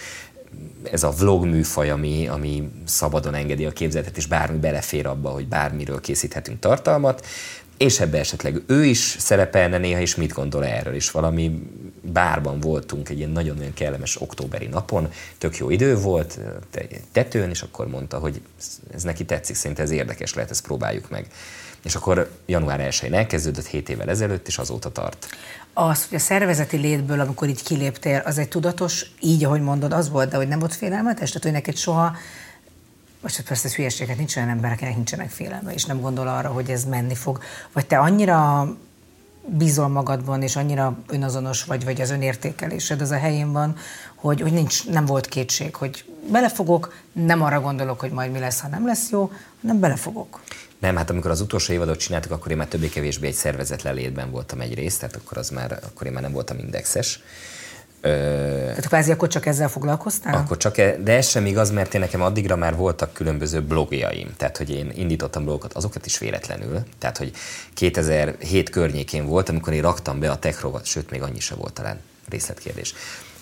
ez a vlog műfaj, ami, ami szabadon engedi a képzeletet, és bármi belefér abba, hogy bármiről készíthetünk tartalmat, és ebbe esetleg ő is szerepelne néha, és mit gondol erről, és valami bárban voltunk egy ilyen nagyon-nagyon kellemes októberi napon, tök jó idő volt, tetőn, és akkor mondta, hogy ez neki tetszik, szerint ez érdekes lehet, ezt próbáljuk meg. És akkor január 1-én elkezdődött 7 évvel ezelőtt, és azóta tart. Az, hogy a szervezeti létből, amikor így kiléptél, az egy tudatos, így ahogy mondod, az volt, de hogy nem volt félelmetes? Tehát, hogy neked soha most hát persze ez hülyeséget nincs olyan ember, akinek nincsenek félelme, és nem gondol arra, hogy ez menni fog. Vagy te annyira bízol magadban, és annyira önazonos vagy, vagy az önértékelésed az a helyén van, hogy, hogy nincs, nem volt kétség, hogy belefogok, nem arra gondolok, hogy majd mi lesz, ha nem lesz jó, hanem belefogok. Nem, hát amikor az utolsó évadot csináltuk, akkor én már többé-kevésbé egy szervezetlen létben voltam egy részt, tehát akkor, az már, akkor én már nem voltam indexes. Tehát kvázi akkor csak ezzel foglalkoztál? Akkor csak, e, de ez sem igaz, mert én nekem addigra már voltak különböző blogjaim. Tehát, hogy én indítottam blogokat, azokat is véletlenül. Tehát, hogy 2007 környékén volt, amikor én raktam be a techrovat, sőt, még annyi se volt talán részletkérdés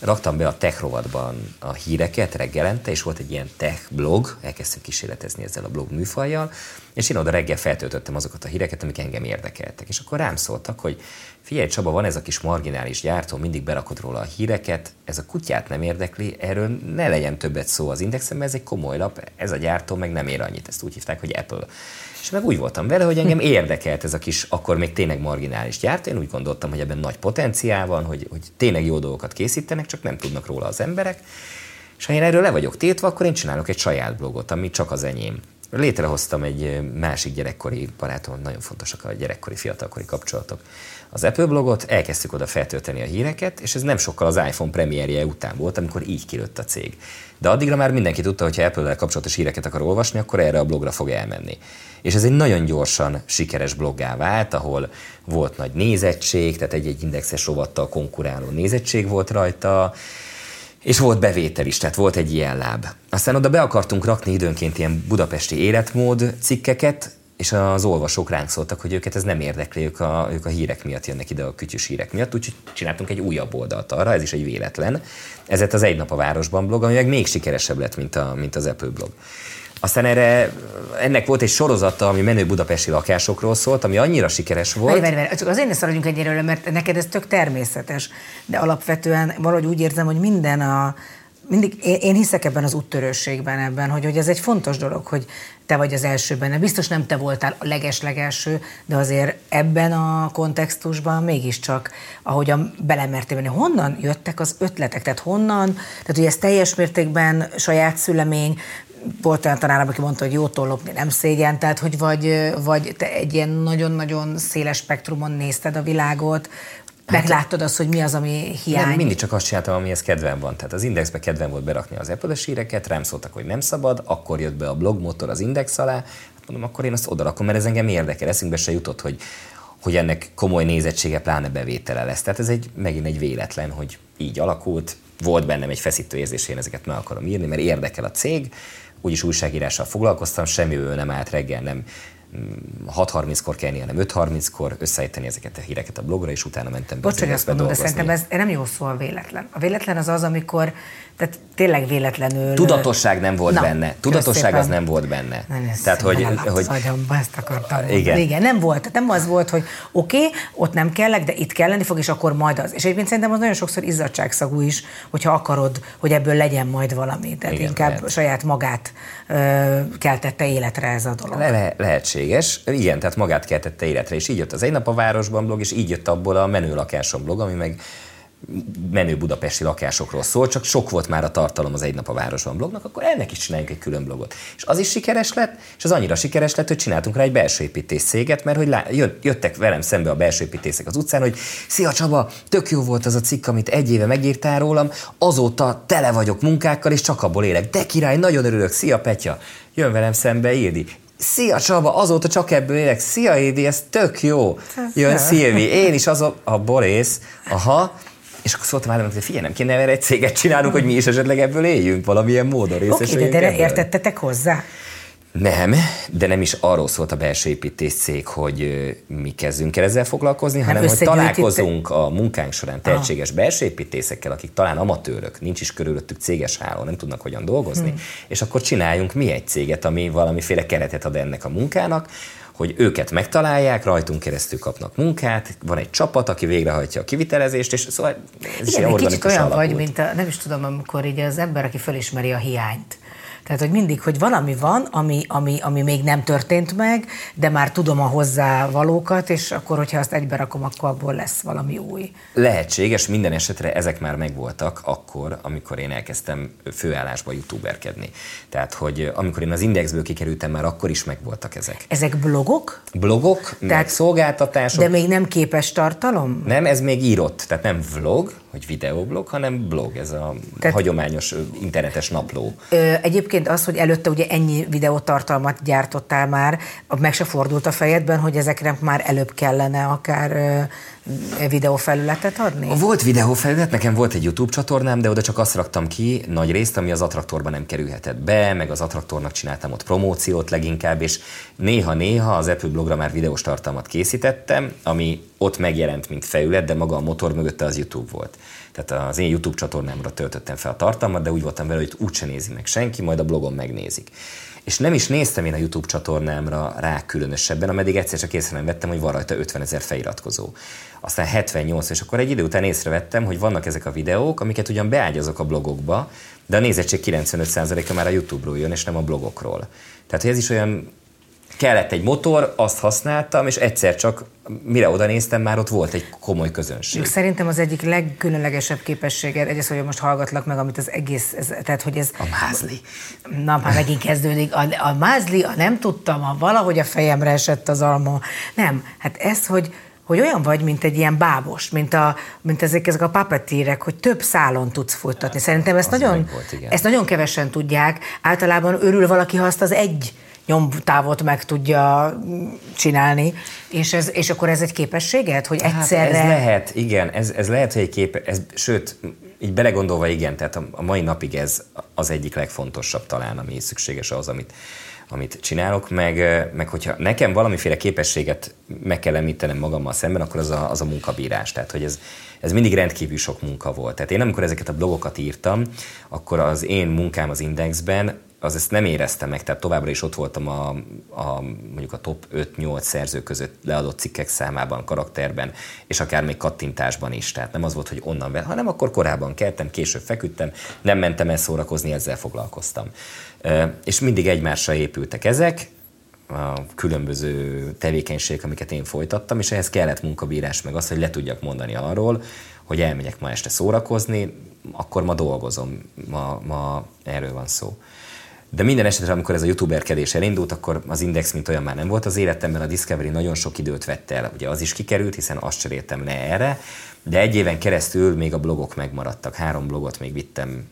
raktam be a tech rovatban a híreket reggelente, és volt egy ilyen tech blog, elkezdtem kísérletezni ezzel a blog műfajjal, és én oda reggel feltöltöttem azokat a híreket, amik engem érdekeltek. És akkor rám szóltak, hogy figyelj Csaba, van ez a kis marginális gyártó, mindig berakod róla a híreket, ez a kutyát nem érdekli, erről ne legyen többet szó az indexen, mert ez egy komoly lap, ez a gyártó meg nem ér annyit, ezt úgy hívták, hogy Apple. És meg úgy voltam vele, hogy engem érdekelt ez a kis, akkor még tényleg marginális gyártó. Én úgy gondoltam, hogy ebben nagy potenciál van, hogy, hogy tényleg jó dolgokat készítenek, csak nem tudnak róla az emberek. És ha én erről le vagyok tétve, akkor én csinálok egy saját blogot, ami csak az enyém. Létrehoztam egy másik gyerekkori barátom, nagyon fontosak a gyerekkori, fiatalkori kapcsolatok. Az Apple blogot, elkezdtük oda feltölteni a híreket, és ez nem sokkal az iPhone premierje után volt, amikor így kilőtt a cég. De addigra már mindenki tudta, hogy ha Apple-lel kapcsolatos híreket akar olvasni, akkor erre a blogra fog elmenni. És ez egy nagyon gyorsan sikeres bloggá vált, ahol volt nagy nézettség, tehát egy-egy indexes rovattal konkuráló nézettség volt rajta, és volt bevétel is, tehát volt egy ilyen láb. Aztán oda be akartunk rakni időnként ilyen budapesti életmód cikkeket, és az olvasók ránk szóltak, hogy őket ez nem érdekli, ők a, ők a hírek miatt jönnek ide, a kütyűs hírek miatt, úgyhogy csináltunk egy újabb oldalt arra, ez is egy véletlen. Ez lett az Egy nap a városban blog, ami meg még sikeresebb lett, mint, a, mint az Apple blog. Aztán erre, ennek volt egy sorozata, ami menő budapesti lakásokról szólt, ami annyira sikeres volt. Várj, várj, csak azért ne szaladjunk egyről, mert neked ez tök természetes, de alapvetően valahogy úgy érzem, hogy minden a, mindig, én, hiszek ebben az úttörőségben ebben, hogy, hogy ez egy fontos dolog, hogy te vagy az első benne. Biztos nem te voltál a leges-legelső, de azért ebben a kontextusban mégiscsak, ahogyan belemertél venni, honnan jöttek az ötletek? Tehát honnan, tehát hogy ez teljes mértékben saját szülemény, volt olyan tanár, aki mondta, hogy jótól lopni nem szégyen, tehát hogy vagy, vagy te egy ilyen nagyon-nagyon széles spektrumon nézted a világot, Megláttad azt, hogy mi az, ami hiány? Nem, mindig csak azt csináltam, amihez kedvem van. Tehát az indexbe kedvem volt berakni az apple híreket, rám szóltak, hogy nem szabad, akkor jött be a blogmotor az index alá, hát mondom, akkor én azt odarakom, mert ez engem érdekel. Eszünkbe se jutott, hogy, hogy ennek komoly nézettsége, pláne bevétele lesz. Tehát ez egy, megint egy véletlen, hogy így alakult. Volt bennem egy feszítő érzés, én ezeket meg akarom írni, mert érdekel a cég. Úgyis újságírással foglalkoztam, semmi nem állt reggel, nem 6.30-kor kelni, hanem 5.30-kor, összeállítani ezeket a híreket a blogra, és utána mentem be. Bocs, hogy azt mondom, de szerintem ez nem jó szó a véletlen. A véletlen az az, amikor tehát tényleg véletlenül... Tudatosság nem volt Na, benne. Tudatosság az nem volt benne. Nem, tehát, hogy, hogy... Agyamba, ezt akartam igen. igen. nem volt. Tehát nem az volt, hogy oké, okay, ott nem kellek, de itt kelleni fog, és akkor majd az. És egyébként szerintem az nagyon sokszor izzadságszagú is, hogyha akarod, hogy ebből legyen majd valami. Tehát igen, inkább lehet. saját magát ö, keltette életre ez a dolog. Le, lehetséges. Igen, tehát magát keltette életre. És így jött az Egy nap a városban blog, és így jött abból a menő lakásom blog, ami meg menő budapesti lakásokról szól, csak sok volt már a tartalom az Egy nap a városban blognak, akkor ennek is csináljunk egy külön blogot. És az is sikeres lett, és az annyira sikeres lett, hogy csináltunk rá egy belső építés céget, mert hogy jöttek velem szembe a belső építészek az utcán, hogy szia Csaba, tök jó volt az a cikk, amit egy éve megírtál rólam, azóta tele vagyok munkákkal, és csak abból élek. De király, nagyon örülök, szia Petya, jön velem szembe Ildi. Szia Csaba, azóta csak ebből élek. Szia Édi, ez tök jó. Jön Szilvi, én is az a, Borész, aha, és akkor szóltam állam, hogy figyelj, nem kéne erre egy céget csinálnunk, hogy mi is esetleg ebből éljünk, valamilyen módon részesüljünk. Oké, de, de értettetek hozzá? Nem, de nem is arról szólt a belső építés cég, hogy mi kezdünk el ezzel foglalkozni, nem hanem hogy találkozunk a munkánk során tehetséges ah. belső építészekkel, akik talán amatőrök, nincs is körülöttük céges háló, nem tudnak hogyan dolgozni, hmm. és akkor csináljunk mi egy céget, ami valamiféle keretet ad ennek a munkának, hogy őket megtalálják, rajtunk keresztül kapnak munkát, van egy csapat, aki végrehajtja a kivitelezést, és szóval ez Igen, is egy kicsit olyan alakult. vagy, mint a, nem is tudom, amikor így az ember, aki felismeri a hiányt. Tehát, hogy mindig, hogy valami van, ami, ami, ami még nem történt meg, de már tudom a hozzávalókat, és akkor, hogyha azt egybe rakom, akkor abból lesz valami új. Lehetséges, minden esetre ezek már megvoltak akkor, amikor én elkezdtem főállásba youtuberkedni. Tehát, hogy amikor én az Indexből kikerültem, már akkor is megvoltak ezek. Ezek blogok? Blogok, tehát, meg szolgáltatások. De még nem képes tartalom? Nem, ez még írott, tehát nem vlog, hogy videoblog, hanem blog, ez a Tehát, hagyományos internetes napló. Ö, egyébként az, hogy előtte ugye ennyi videótartalmat gyártottál már, meg se fordult a fejedben, hogy ezekre már előbb kellene akár videófelületet adni? Volt videófelület, nekem volt egy YouTube csatornám, de oda csak azt raktam ki nagy részt, ami az attraktorban nem kerülhetett be, meg az attraktornak csináltam ott promóciót leginkább, és néha-néha az Apple blogra már videós tartalmat készítettem, ami ott megjelent, mint felület, de maga a motor mögötte az YouTube volt. Tehát az én YouTube csatornámra töltöttem fel a tartalmat, de úgy voltam vele, hogy úgyse nézi meg senki, majd a blogon megnézik. És nem is néztem én a YouTube csatornámra rá különösebben, ameddig egyszer csak észre nem vettem, hogy van rajta 50 ezer feliratkozó. Aztán 78, és akkor egy idő után észrevettem, hogy vannak ezek a videók, amiket ugyan beágyazok a blogokba, de a nézettség 95%-a már a YouTube-ról jön, és nem a blogokról. Tehát, hogy ez is olyan kellett egy motor, azt használtam, és egyszer csak, mire oda néztem, már ott volt egy komoly közönség. Szerintem az egyik legkülönlegesebb képességed, egyrészt, hogy most hallgatlak meg, amit az egész, ez, tehát hogy ez... A mázli. Na, már megint kezdődik. A, a mázli, a nem tudtam, a valahogy a fejemre esett az alma. Nem, hát ez, hogy hogy olyan vagy, mint egy ilyen bábos, mint, a, mint ezek, ezek a papetírek, hogy több szálon tudsz futtatni. Szerintem ezt nagyon, volt, ezt nagyon kevesen tudják. Általában örül valaki, ha azt az egy nyomtávot meg tudja csinálni, és, ez, és akkor ez egy képességed, hogy egyszerre... Hát ez lehet, igen, ez, ez lehet, hogy egy kép, ez, sőt, így belegondolva igen, tehát a, mai napig ez az egyik legfontosabb talán, ami szükséges ahhoz, amit, amit csinálok, meg, meg hogyha nekem valamiféle képességet meg kell említenem magammal szemben, akkor az a, az a munkabírás. Tehát, hogy ez, ez mindig rendkívül sok munka volt. Tehát én amikor ezeket a blogokat írtam, akkor az én munkám az Indexben az ezt nem éreztem meg, tehát továbbra is ott voltam a, a mondjuk a top 5-8 szerző között leadott cikkek számában, karakterben, és akár még kattintásban is. Tehát nem az volt, hogy onnan vel, hanem akkor korábban keltem, később feküdtem, nem mentem el szórakozni, ezzel foglalkoztam. És mindig egymásra épültek ezek, a különböző tevékenységek, amiket én folytattam, és ehhez kellett munkabírás, meg az, hogy le tudjak mondani arról, hogy elmegyek ma este szórakozni, akkor ma dolgozom, ma, ma erről van szó. De minden esetre, amikor ez a youtuberkedés elindult, akkor az Index mint olyan már nem volt az életemben, a Discovery nagyon sok időt vett el. Ugye az is kikerült, hiszen azt cseréltem le erre, de egy éven keresztül még a blogok megmaradtak. Három blogot még vittem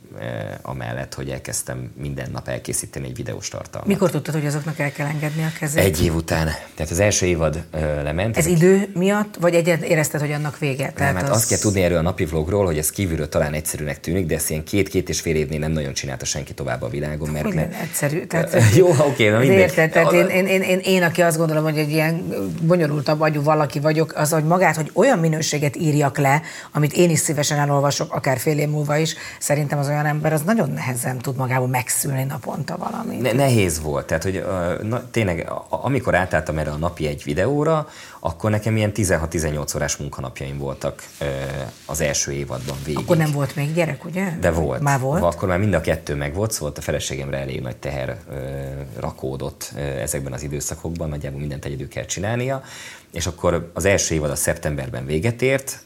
amellett, hogy elkezdtem minden nap elkészíteni egy videós tartalmat. Mikor tudtad, hogy azoknak el kell engedni a kezét? Egy év után. Tehát az első évad e, lement. Ez idő miatt, vagy egyet érezted, hogy annak vége? Tehát nem, hát az... azt kell tudni erről a napi vlogról, hogy ez kívülről talán egyszerűnek tűnik, de ezt ilyen két-két és fél évnél nem nagyon csinálta senki tovább a világon. Mert Minden egyszerű. Tehát, jó, oké, okay, na mindegy. Érted, tehát én, én, én, én, én, aki azt gondolom, hogy egy ilyen bonyolultabb agyú valaki vagyok, az, hogy magát, hogy olyan minőséget írjak le, amit én is szívesen elolvasok, akár fél év múlva is, szerintem az olyan ember az nagyon nehezen tud magából megszülni naponta valamit. Ne, nehéz volt. Tehát, hogy na, tényleg, amikor átálltam erre a napi egy videóra, akkor nekem ilyen 16-18 órás munkanapjaim voltak az első évadban végig. Akkor nem volt még gyerek, ugye? De volt. Már volt? Akkor már mind a kettő meg volt, szóval a feleségemre elég nagy teher rakódott ezekben az időszakokban, nagyjából mindent egyedül kell csinálnia, és akkor az első évad a szeptemberben véget ért,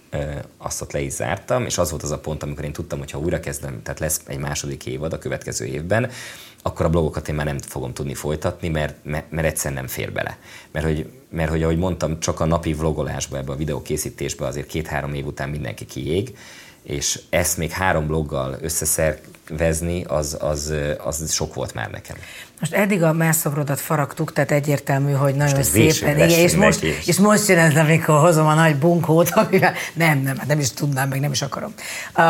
azt ott le is zártam, és az volt az a pont, amikor én tudtam, hogy ha újra kezdem, tehát lesz egy második évad a következő évben, akkor a blogokat én már nem fogom tudni folytatni, mert, mert, mert egyszer nem fér bele. Mert hogy, mert hogy, ahogy mondtam, csak a napi vlogolásba, ebbe a videókészítésbe azért két-három év után mindenki kiég, és ezt még három bloggal összeszervezni, az, az, az sok volt már nekem. Most eddig a mászobrodat faragtuk, tehát egyértelmű, hogy nagyon szépen, igen, és most, és most jön ez, amikor hozom a nagy bunkót, amivel nem, nem, nem is tudnám, meg nem is akarom. Uh,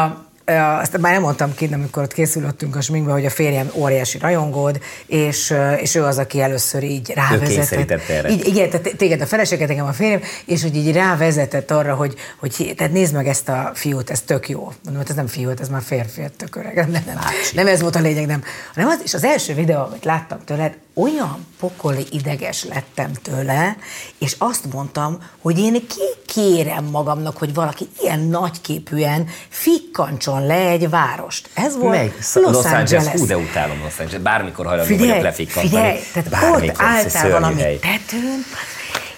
azt már nem mondtam ki, amikor ott készülöttünk a sminkbe, hogy a férjem óriási rajongód, és, és ő az, aki először így rávezetett. erre. Így, igen, tehát téged a feleséget, engem a férjem, és hogy így rávezetett arra, hogy, hogy tehát nézd meg ezt a fiút, ez tök jó. Mondom, hogy ez nem fiú, ez már férfi, tök öreg. Nem, nem, nem, ez volt a lényeg, nem. Hanem az, és az első videó, amit láttam tőled, olyan pokoli ideges lettem tőle, és azt mondtam, hogy én kérem magamnak, hogy valaki ilyen nagyképűen fikkancson le egy várost. Ez volt Meg, Los, Los Angeles. Angeles. Hú, de utálom Los Angeles. Bármikor hajlandó vagyok lefikkantani. Figyelj, tehát Bármikor, ott álltál valami hely. tetőn,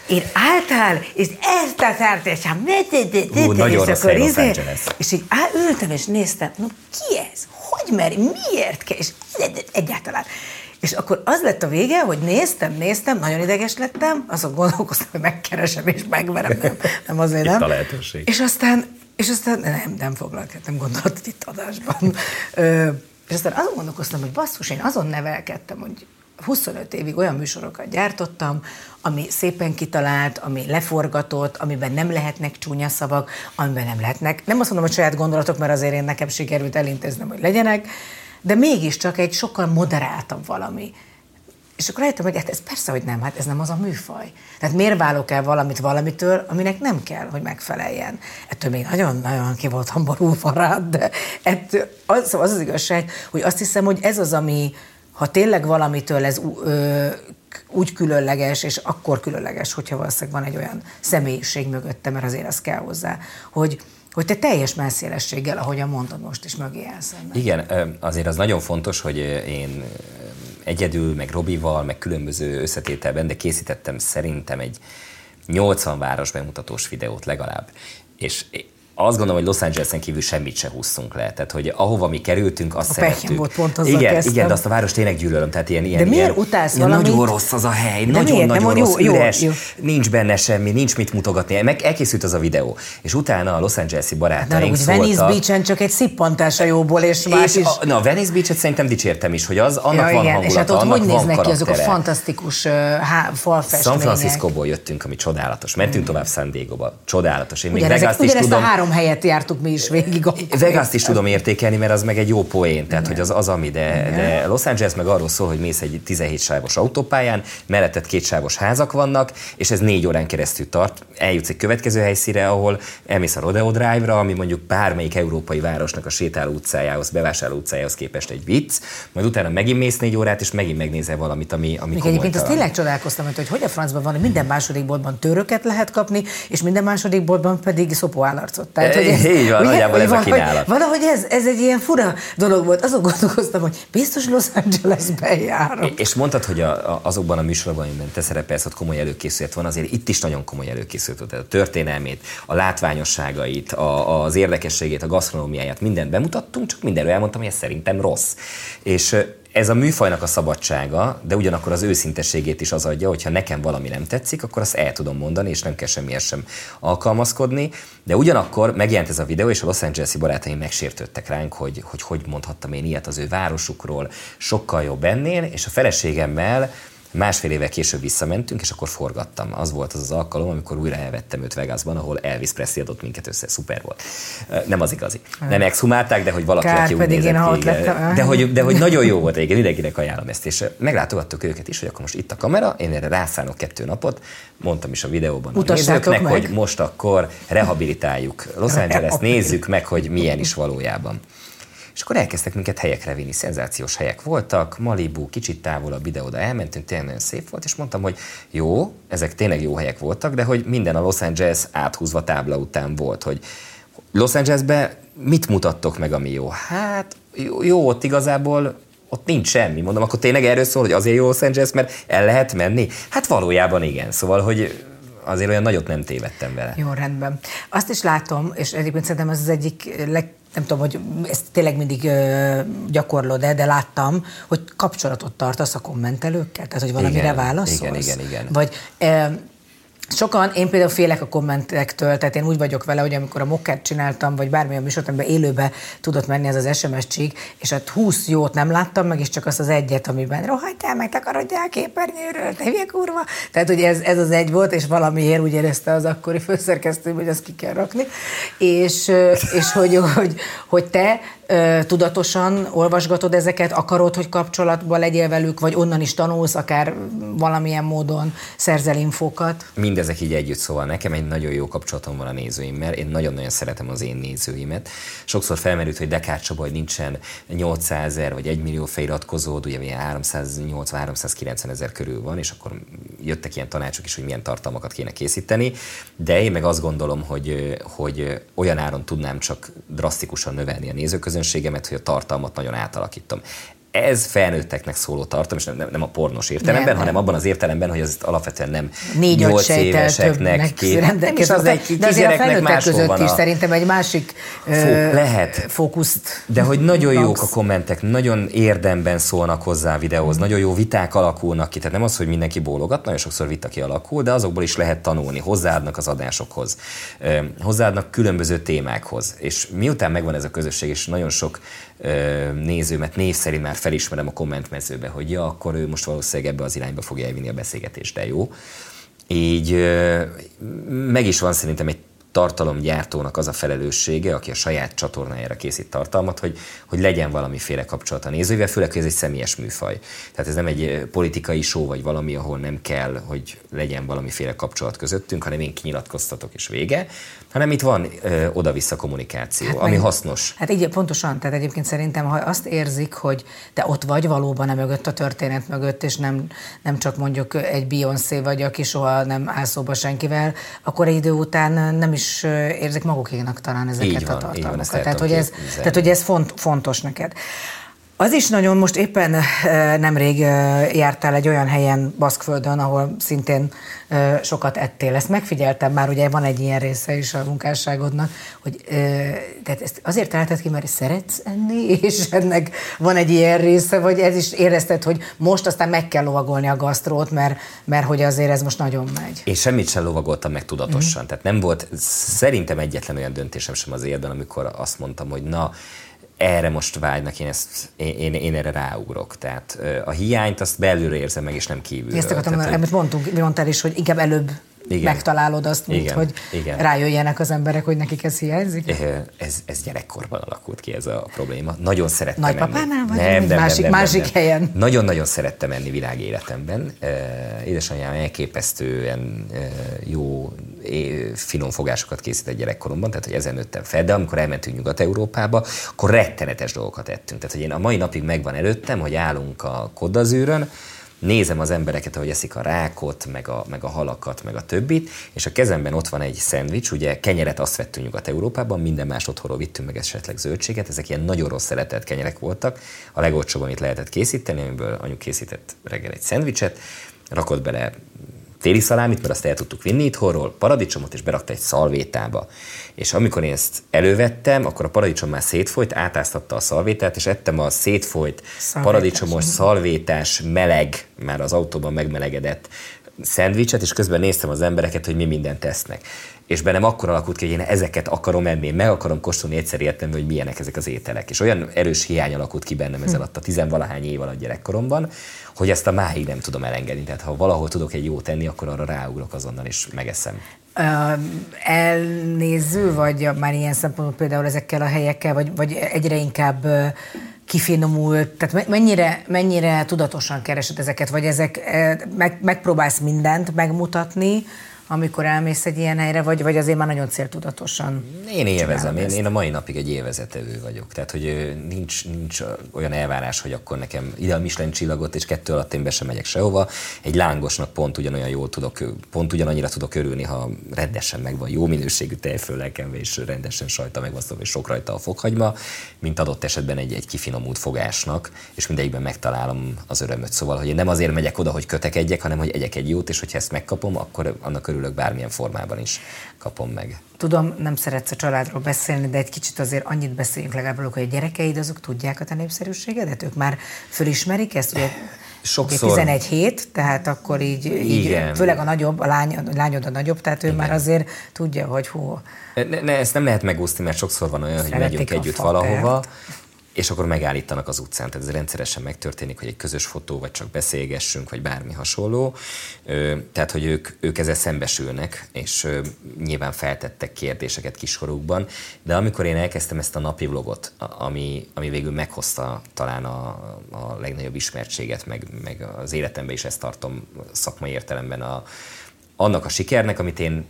én álltál, és ezt a szárt, és hát Hú, nagyon rossz hely Los izé-. És így áll, ültem, és néztem, no ki ez? Hogy meri? Miért kell? És egyáltalán. És akkor az lett a vége, hogy néztem, néztem, nagyon ideges lettem, azon gondolkoztam, hogy megkeresem és megverem, nem, nem azért nem. Itt a lehetőség. És aztán, és aztán nem, nem foglalkoztam, nem gondolt itt adásban. Ö, és aztán azon gondolkoztam, hogy basszus, én azon nevelkedtem, hogy 25 évig olyan műsorokat gyártottam, ami szépen kitalált, ami leforgatott, amiben nem lehetnek csúnya szavak, amiben nem lehetnek, nem azt mondom, hogy saját gondolatok, mert azért én nekem sikerült elintéznem, hogy legyenek, de mégiscsak egy sokkal moderáltabb valami. És akkor rájöttem, hogy hát ez persze, hogy nem, hát ez nem az a műfaj. Tehát miért válok el valamit valamitől, aminek nem kell, hogy megfeleljen. Ettől még nagyon-nagyon ki voltam borulva rá, de ettől, az, az az igazság, hogy azt hiszem, hogy ez az, ami, ha tényleg valamitől ez ö, úgy különleges, és akkor különleges, hogyha valószínűleg van egy olyan személyiség mögötte, mert azért az kell hozzá, hogy, hogy te teljes messzélességgel, ahogyan mondod most is, mögé állsz. Igen, azért az nagyon fontos, hogy én egyedül, meg Robival, meg különböző összetételben, de készítettem szerintem egy 80 város bemutatós videót legalább. És azt gondolom, hogy Los Angeles-en kívül semmit se húztunk le. Tehát, hogy ahova mi kerültünk, azt a szerettük. volt pont azzal igen, kezdtem. igen, de azt a város tényleg gyűlölöm. Tehát ilyen, ilyen, de miért ilyen, utálsz ilyen valamit? Nagyon rossz az a hely, nagyon-nagyon nagyon rossz, jó, üres, jó, jó. nincs benne semmi, nincs mit mutogatni. Meg elkészült az a videó. És utána a Los Angeles-i barátaink hát, Venice Beach-en csak egy szippantás a jóból, és más és is. A, na, Venice Beach-et szerintem dicsértem is, hogy az, annak ja, van igen. hangulata, És hát ott hogy néznek ki azok a fantasztikus falfestmények? San Francisco-ból jöttünk, ami csodálatos. Mentünk tovább San Diego-ba. Csodálatos. Én még Ugyanezt a három helyet jártuk mi is végig. Vegas-t is tudom értékelni, mert az meg egy jó poén, tehát hogy az, az ami, de, de Los Angeles meg arról szól, hogy mész egy 17 sávos autópályán, melletted két sávos házak vannak, és ez négy órán keresztül tart. Eljutsz egy következő helyszíre, ahol elmész a Rodeo Drive-ra, ami mondjuk bármelyik európai városnak a sétáló utcájához, bevásárló utcájához képest egy vicc, majd utána megint mész négy órát, és megint megnézel valamit, ami, ami Egyébként azt tényleg csodálkoztam, hogy hogy a francban van, hogy minden második boltban töröket lehet kapni, és minden második boltban pedig szopóállarcot. Tehát, hogy ez, így van, nagyjából ez a kínálat. Valahogy ez, ez egy ilyen fura dolog volt. Azon gondolkoztam, hogy biztos Los Angelesben járok. És mondtad, hogy a, a, azokban a műsorokban, amiben te szerepelsz, ott komoly előkészület van, azért itt is nagyon komoly előkészület volt. A történelmét, a látványosságait, a, az érdekességét, a gasztronómiáját, mindent bemutattunk, csak mindenről elmondtam, hogy ez szerintem rossz. És ez a műfajnak a szabadsága, de ugyanakkor az őszintességét is az adja, hogyha nekem valami nem tetszik, akkor azt el tudom mondani, és nem kell semmihez sem alkalmazkodni. De ugyanakkor megjelent ez a videó, és a Los Angeles-i barátaim megsértődtek ránk, hogy, hogy hogy mondhattam én ilyet az ő városukról, sokkal jobb ennél, és a feleségemmel Másfél éve később visszamentünk, és akkor forgattam. Az volt az az alkalom, amikor újra elvettem őt Vegasban, ahol Elvis Presley adott minket össze. Szuper volt. Nem az igazi. Nem exhumálták, de hogy valaki, Kár, aki úgy nézett én ki, de, hogy, de hogy nagyon jó volt, igen, mindenkinek ajánlom ezt. És meglátogattuk őket is, hogy akkor most itt a kamera, én erre rászánok kettő napot, mondtam is a videóban a nézőknek, meg. hogy most akkor rehabilitáljuk Los Angeles, nézzük meg, hogy milyen is valójában. Akkor elkezdtek minket helyekre vinni, szenzációs helyek voltak, Malibu, kicsit távolabb ide-oda elmentünk, tényleg nagyon szép volt, és mondtam, hogy jó, ezek tényleg jó helyek voltak, de hogy minden a Los Angeles áthúzva tábla után volt, hogy Los Angelesbe mit mutattok meg, ami jó? Hát jó, jó ott igazából ott nincs semmi. Mondom, akkor tényleg erről szól, hogy azért jó Los Angeles, mert el lehet menni? Hát valójában igen. Szóval, hogy azért olyan nagyot nem tévedtem vele. Jó, rendben. Azt is látom, és egyébként szerintem ez az egyik leg, nem tudom, hogy ezt tényleg mindig ö, gyakorlod-e, de láttam, hogy kapcsolatot tartasz a kommentelőkkel, tehát hogy valamire igen, válaszolsz. Igen, igen, igen. Vagy Sokan, én például félek a kommentektől, tehát én úgy vagyok vele, hogy amikor a mokkert csináltam, vagy bármilyen műsort, amiben élőbe tudott menni ez az SMS csík, és hát 20 jót nem láttam meg, és csak azt az egyet, amiben rohadt el, meg takarodjál képernyőről, te hülye kurva. Tehát, hogy ez, ez az egy volt, és valamiért úgy érezte az akkori főszerkesztő, hogy azt ki kell rakni. És, és hogy, hogy, hogy te tudatosan olvasgatod ezeket, akarod, hogy kapcsolatban legyél velük, vagy onnan is tanulsz, akár valamilyen módon szerzel infókat? Mindezek így együtt, szóval nekem egy nagyon jó kapcsolatom van a nézőimmel, én nagyon-nagyon szeretem az én nézőimet. Sokszor felmerült, hogy Dekár Csaba, hogy nincsen 800 ezer vagy 1 millió feliratkozód, ugye ilyen 380-390 ezer körül van, és akkor jöttek ilyen tanácsok is, hogy milyen tartalmakat kéne készíteni, de én meg azt gondolom, hogy, hogy olyan áron tudnám csak drasztikusan növelni a nézőközönséget, közönségemet, hogy a tartalmat nagyon átalakítom ez felnőtteknek szóló tartalom, és nem, nem a pornos értelemben, nem, hanem nem. abban az értelemben, hogy ez alapvetően nem Négy, 8 éveseknek kér. Nem is az egy de azért a felnőttek között a... is szerintem egy másik Fó, ö, lehet. fókuszt. De hogy nagyon magsz. jók a kommentek, nagyon érdemben szólnak hozzá a videóhoz, mm. nagyon jó viták alakulnak ki, tehát nem az, hogy mindenki bólogat, nagyon sokszor vita kialakul, de azokból is lehet tanulni, hozzáadnak az adásokhoz, hozzáadnak különböző témákhoz. És miután megvan ez a közösség, és nagyon sok nézőmet név szerint már felismerem a kommentmezőbe, hogy ja, akkor ő most valószínűleg ebbe az irányba fogja elvinni a beszélgetést, de jó. Így meg is van szerintem egy tartalomgyártónak az a felelőssége, aki a saját csatornájára készít tartalmat, hogy, hogy legyen valamiféle kapcsolat a nézővel, főleg, hogy ez egy személyes műfaj. Tehát ez nem egy politikai show vagy valami, ahol nem kell, hogy legyen valamiféle kapcsolat közöttünk, hanem én kinyilatkoztatok és vége, hanem itt van ö, oda-vissza kommunikáció, hát ami meg, hasznos. Hát így pontosan, tehát egyébként szerintem, ha azt érzik, hogy te ott vagy valóban nem mögött a történet mögött, és nem, nem csak mondjuk egy Beyoncé vagy, aki soha nem áll szóba senkivel, akkor egy idő után nem is érzik magukénak talán ezeket így van, a tartalmakat. Van, tehát, hogy ez, tehát, hogy ez font, fontos neked. Az is nagyon, most éppen nemrég jártál egy olyan helyen, Baszkföldön, ahol szintén sokat ettél. Ezt megfigyeltem már, ugye van egy ilyen része is a munkásságodnak, hogy tehát ezt azért találtad ki, mert szeretsz enni, és ennek van egy ilyen része, vagy ez is érezted, hogy most aztán meg kell lovagolni a gasztrót, mert, mert hogy azért ez most nagyon megy. És semmit sem lovagoltam meg tudatosan. Mm. Tehát nem volt szerintem egyetlen olyan döntésem sem az érden, amikor azt mondtam, hogy na, erre most vágynak, én, ezt, én, én, én erre ráugrok. Tehát a hiányt azt belülről érzem meg, és nem kívülről. Ezt akartam, Tehát, amit mondtunk, mondtál is, hogy inkább előbb igen. megtalálod azt, mint igen. hogy igen. rájöjjenek az emberek, hogy nekik ez hiányzik? Ez, ez gyerekkorban alakult ki ez a probléma. Nagyon szerettem Nagypapánál vagy nem, nem, másik, nem, nem, másik nem, helyen? Nagyon-nagyon szerettem enni világéletemben. Édesanyám elképesztően jó finom fogásokat készített gyerekkoromban, tehát hogy ezen nőttem fel, de amikor elmentünk Nyugat-Európába, akkor rettenetes dolgokat ettünk. Tehát, hogy én a mai napig megvan előttem, hogy állunk a Kodazűrön, nézem az embereket, ahogy eszik a rákot, meg a, meg a halakat, meg a többit, és a kezemben ott van egy szendvics, ugye kenyeret azt vettünk Nyugat-Európában, minden más otthonról vittünk meg esetleg zöldséget, ezek ilyen nagyon rossz szeretett kenyerek voltak, a legolcsóbb, amit lehetett készíteni, amiből anyu készített reggel egy szendvicset, rakott bele téli szalámit, mert azt el tudtuk vinni itthonról, paradicsomot, és berakta egy szalvétába. És amikor én ezt elővettem, akkor a paradicsom már szétfolyt, átáztatta a szalvétát, és ettem a szétfolyt Szalvétás. paradicsomos, szalvétás, meleg, már az autóban megmelegedett szendvicset, és közben néztem az embereket, hogy mi mindent tesznek. És bennem akkor alakult ki, hogy én ezeket akarom enni, meg akarom kóstolni egyszer értem, hogy milyenek ezek az ételek. És olyan erős hiány alakult ki bennem ez alatt a tizenvalahány év alatt gyerekkoromban, hogy ezt a máig nem tudom elengedni. Tehát ha valahol tudok egy jót tenni, akkor arra ráugrok azonnal, és megeszem. Ö, elnéző, vagy már ilyen szempontból például ezekkel a helyekkel, vagy, vagy egyre inkább ö, kifinomult, tehát me- mennyire, mennyire tudatosan keresed ezeket, vagy ezek, meg, megpróbálsz mindent megmutatni, amikor elmész egy ilyen helyre, vagy, vagy azért már nagyon céltudatosan Én élvezem, én, én a mai napig egy élvezetevő vagyok. Tehát, hogy nincs, nincs olyan elvárás, hogy akkor nekem ide a Michelin csillagot, és kettő alatt én be sem megyek sehova. Egy lángosnak pont ugyanolyan jól tudok, pont ugyanannyira tudok örülni, ha rendesen megvan, jó minőségű tejföllekenve, és rendesen sajta megvasztva, és sok rajta a fokhagyma, mint adott esetben egy, egy kifinomult fogásnak, és mindegyikben megtalálom az örömöt. Szóval, hogy én nem azért megyek oda, hogy kötekedjek, hanem hogy egyek egy jót, és hogyha ezt megkapom, akkor annak örülök bármilyen formában is kapom meg. Tudom, nem szeretsz a családról beszélni, de egy kicsit azért annyit beszéljünk legalább hogy a gyerekeid azok tudják a te népszerűségedet? Ők már fölismerik ezt? Ugye, Sokszor- ugye 11 hét, tehát akkor így, így Igen. főleg a nagyobb, a lány, a lányod a nagyobb, tehát ő már azért tudja, hogy hú, Ne, ne, ezt nem lehet megúszni, mert sokszor van olyan, hogy Szeretik megyünk a együtt fakert. valahova, és akkor megállítanak az utcán. Tehát ez rendszeresen megtörténik, hogy egy közös fotó, vagy csak beszélgessünk, vagy bármi hasonló. Tehát, hogy ők, ők ezzel szembesülnek, és nyilván feltettek kérdéseket kiskorukban, de amikor én elkezdtem ezt a napi vlogot, ami, ami végül meghozta talán a, a legnagyobb ismertséget, meg, meg az életemben is ezt tartom szakmai értelemben a, annak a sikernek, amit én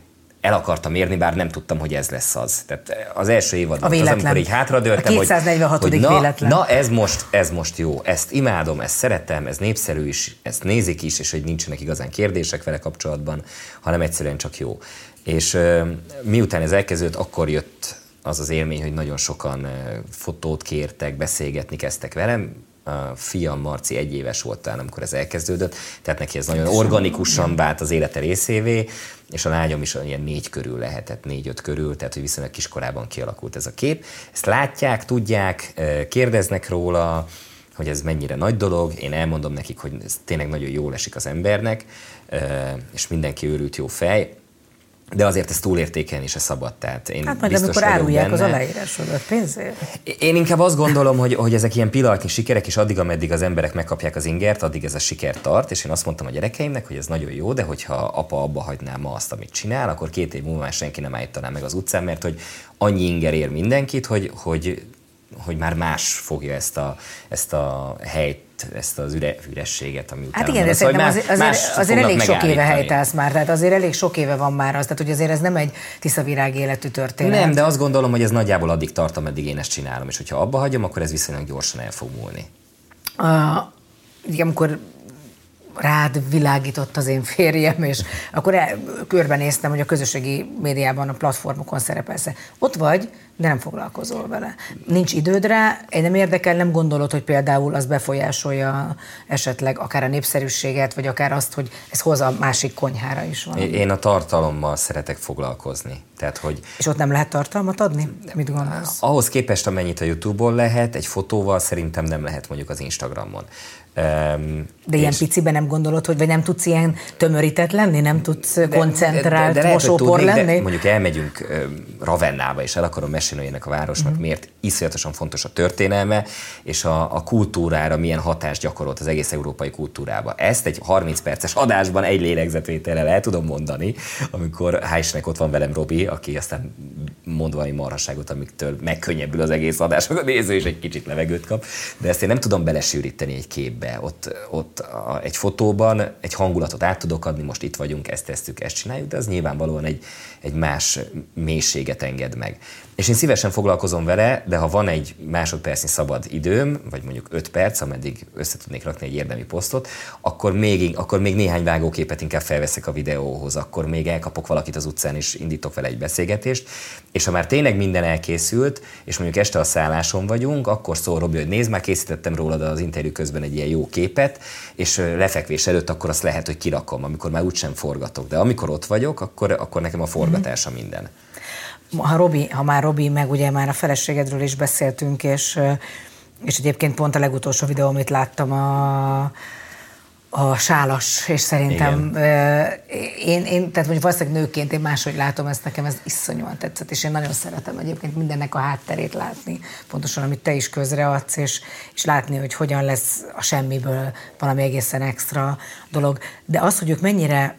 el akartam érni, bár nem tudtam, hogy ez lesz az. Tehát az első évad volt az, amikor így hátradőltem, A hogy, 246. hogy na, véletlen. na ez, most, ez most jó, ezt imádom, ezt szeretem, ez népszerű is, ezt nézik is, és hogy nincsenek igazán kérdések vele kapcsolatban, hanem egyszerűen csak jó. És miután ez elkezdődött, akkor jött az az élmény, hogy nagyon sokan fotót kértek, beszélgetni kezdtek velem, a fiam Marci egy éves volt talán, amikor ez elkezdődött, tehát neki ez nagyon organikusan vált az élete részévé, és a lányom is ilyen négy körül lehetett, négy-öt körül, tehát hogy viszonylag kiskorában kialakult ez a kép. Ezt látják, tudják, kérdeznek róla, hogy ez mennyire nagy dolog, én elmondom nekik, hogy ez tényleg nagyon jól esik az embernek, és mindenki őrült jó fej, de azért ezt túlértékelni se szabad. Tehát én hát majd biztos amikor árulják az benne. aláírásodat pénzért. Én inkább azt gondolom, hogy, hogy ezek ilyen pillanatnyi sikerek, és addig, ameddig az emberek megkapják az ingert, addig ez a siker tart, és én azt mondtam a gyerekeimnek, hogy ez nagyon jó, de hogyha apa abba hagyná ma azt, amit csinál, akkor két év múlva már senki nem állítaná meg az utcán, mert hogy annyi inger ér mindenkit, hogy, hogy, hogy már más fogja ezt a, ezt a helyt, ezt az üre, ürességet, ami Hát igen, de van. Szóval szerintem más- azért, azért, elég sok éve helytállsz már, tehát azért elég sok éve van már az, tehát hogy azért ez nem egy tiszavirág életű történet. Nem, de azt gondolom, hogy ez nagyjából addig tart, ameddig én ezt csinálom, és hogyha abba hagyom, akkor ez viszonylag gyorsan el fog múlni. Uh, amikor rád világított az én férjem, és akkor el, körbenéztem, hogy a közösségi médiában, a platformokon szerepelsz. Ott vagy, de nem foglalkozol vele. Nincs időd rá, egy nem érdekel, nem gondolod, hogy például az befolyásolja esetleg akár a népszerűséget, vagy akár azt, hogy ez hoz a másik konyhára is van. Én a tartalommal szeretek foglalkozni. Tehát, hogy És ott nem lehet tartalmat adni? Mit gondolsz? ahhoz képest, amennyit a YouTube-on lehet, egy fotóval szerintem nem lehet mondjuk az Instagramon. De ilyen piciben nem gondolod, hogy vagy nem tudsz ilyen tömörített lenni, nem tudsz koncentrált lehet, hogy mosópor tudnék, lenni? De mondjuk elmegyünk Ravennába, és el akarom mesélni, ennek a városnak Mhm. miért iszonyatosan fontos a történelme, és a, a kultúrára milyen hatást gyakorolt az egész európai kultúrába. Ezt egy 30 perces adásban egy lélegzetvétellel el tudom mondani, amikor Hájsnek ott van velem Robi, aki aztán mond valami marhaságot, amiktől megkönnyebbül az egész adás, meg a néző is egy kicsit levegőt kap, de ezt én nem tudom belesűríteni egy képbe. Ott, ott a, egy fotóban egy hangulatot át tudok adni, most itt vagyunk, ezt tesszük, ezt csináljuk, de az nyilvánvalóan egy, egy más mélységet enged meg. És én szívesen foglalkozom vele, de ha van egy másodpercnyi szabad időm, vagy mondjuk öt perc, ameddig össze tudnék rakni egy érdemi posztot, akkor még, akkor még néhány vágóképet inkább felveszek a videóhoz, akkor még elkapok valakit az utcán, és indítok vele egy beszélgetést, és ha már tényleg minden elkészült, és mondjuk este a szálláson vagyunk, akkor szól Robi, hogy nézd, már készítettem rólad az interjú közben egy ilyen jó képet, és lefekvés előtt akkor azt lehet, hogy kirakom, amikor már úgysem forgatok. De amikor ott vagyok, akkor, akkor nekem a forgatása minden. Ha, Robi, ha már Robi, meg ugye már a feleségedről is beszéltünk, és, és egyébként pont a legutolsó videó, amit láttam a a sálas, és szerintem Igen. én, én, tehát mondjuk valószínűleg nőként én máshogy látom ezt, nekem ez iszonyúan tetszett, és én nagyon szeretem egyébként mindennek a hátterét látni, pontosan amit te is közreadsz, és, és látni, hogy hogyan lesz a semmiből valami egészen extra dolog. De az, hogy ők mennyire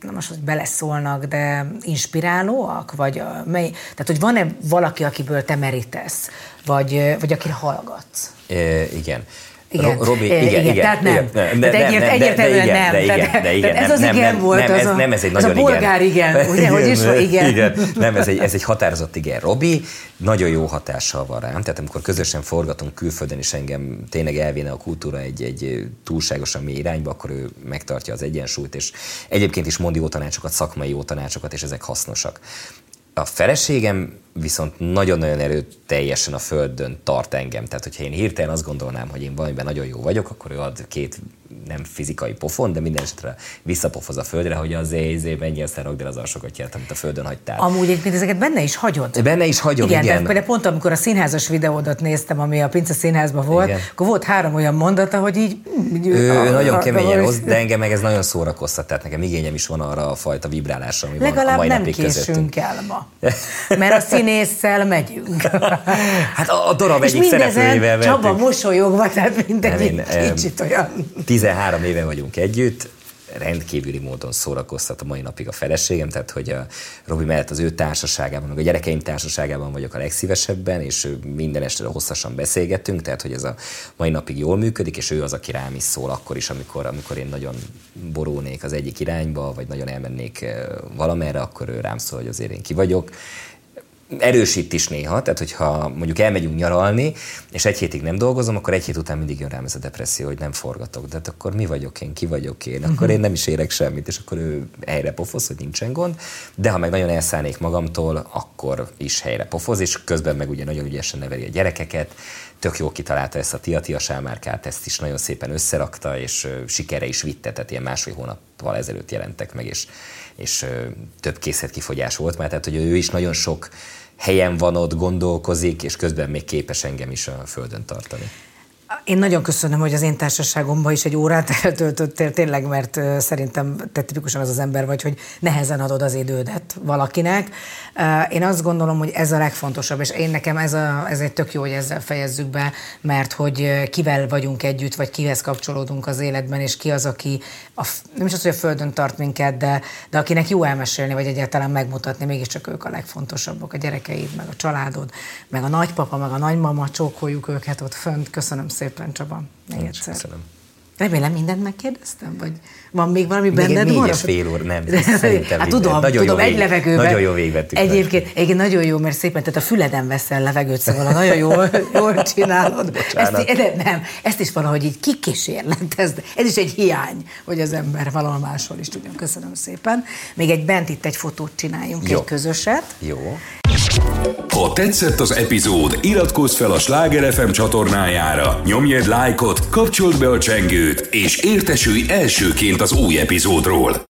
nem most, hogy beleszólnak, de inspirálóak? Vagy a, mely, tehát, hogy van-e valaki, akiből te merítesz? Vagy, vagy akire hallgatsz? É, igen. Igen. Robi, igen, igen, igen, tehát nem. Igen, nem, de, egyért, nem, egyértelműen de, nem. De igen, de igen, ez az nem, igen nem, volt, nem, az ez, a, nem, ez egy nagyon a bolgár igen. igen, ugye, hogy is van, igen. igen. Nem, ez egy, ez egy határozott igen. Robi nagyon jó hatással van rám, tehát amikor közösen forgatunk külföldön, és engem tényleg elvéne a kultúra egy, egy túlságosan mély irányba, akkor ő megtartja az egyensúlyt, és egyébként is mond jó tanácsokat, szakmai jó tanácsokat, és ezek hasznosak. A feleségem viszont nagyon-nagyon erőteljesen a földön tart engem. Tehát, hogyha én hirtelen azt gondolnám, hogy én valamiben nagyon jó vagyok, akkor ő ad két nem fizikai pofon, de minden esetre visszapofoz a földre, hogy az ézé mennyi aztán ragd el az alsogatját, amit a földön hagytál. Amúgy egyébként ezeket benne is hagyod. Benne is hagyom, igen. igen. igen. pont amikor a színházas videódat néztem, ami a Pince Színházban volt, igen. akkor volt három olyan mondata, hogy így... így ő, a, ő nagyon keményen hoz, de engem meg ez nagyon szórakoztat, tehát nekem igényem is van arra a fajta vibrálásra, ami Legalább van a mai nem napig késünk el ma. Mert a színésszel megyünk. hát a, a darab egyik szereplőjével Csaba mosolyogva, tehát mindenki kicsit olyan. 13 éve vagyunk együtt, rendkívüli módon szórakoztat a mai napig a feleségem, tehát hogy a Robi mellett az ő társaságában, meg a gyerekeim társaságában vagyok a legszívesebben, és minden este hosszasan beszélgetünk, tehát hogy ez a mai napig jól működik, és ő az, aki rám is szól akkor is, amikor, amikor én nagyon borulnék az egyik irányba, vagy nagyon elmennék eh, valamerre, akkor ő rám szól, hogy azért én ki vagyok, erősít is néha, tehát hogyha mondjuk elmegyünk nyaralni, és egy hétig nem dolgozom, akkor egy hét után mindig jön rám ez a depresszió, hogy nem forgatok. De hát akkor mi vagyok én, ki vagyok én, akkor uh-huh. én nem is érek semmit, és akkor ő helyre pofoz, hogy nincsen gond. De ha meg nagyon elszállnék magamtól, akkor is helyre pofoz, és közben meg ugye nagyon ügyesen neveli a gyerekeket, tök jó kitalálta ezt a Tia-Tia sámárkát, ezt is nagyon szépen összerakta, és sikere is vitte, tehát ilyen másfél hónappal ezelőtt jelentek meg, és, és több kifogyás volt már, tehát hogy ő is nagyon sok helyen van ott, gondolkozik, és közben még képes engem is a földön tartani. Én nagyon köszönöm, hogy az én társaságomban is egy órát eltöltöttél tényleg, mert szerintem te tipikusan az az ember vagy, hogy nehezen adod az idődet valakinek. Én azt gondolom, hogy ez a legfontosabb, és én nekem ez, a, ez egy tök jó, hogy ezzel fejezzük be, mert hogy kivel vagyunk együtt, vagy kihez kapcsolódunk az életben, és ki az, aki a, nem is az, hogy a földön tart minket, de, de akinek jó elmesélni, vagy egyáltalán megmutatni, mégiscsak ők a legfontosabbak, a gyerekeid, meg a családod, meg a nagypapa, meg a nagymama, csókoljuk őket ott fönt. Köszönöm Csaba. Még egyszer. Köszönöm. Remélem mindent megkérdeztem, vagy van még valami még benned? Még egy fél óra, nem. hát tudom, nagyon tudom, egy levegőben. Nagyon jó végvettük. Egyébként, egyébként nagyon jó, mert szépen, tehát a füleden veszel levegőt, szóval nagyon jól, jól csinálod. ezt, de, nem, ezt is valahogy így kikísérletezd. Ez is egy hiány, hogy az ember valahol máshol is tudjon. Köszönöm szépen. Még egy bent itt egy fotót csináljunk, jó. egy közöset. Jó. Ha tetszett az epizód, iratkozz fel a Sláger FM csatornájára, nyomj egy lájkot, kapcsold be a csengőt, és értesülj elsőként az új epizódról.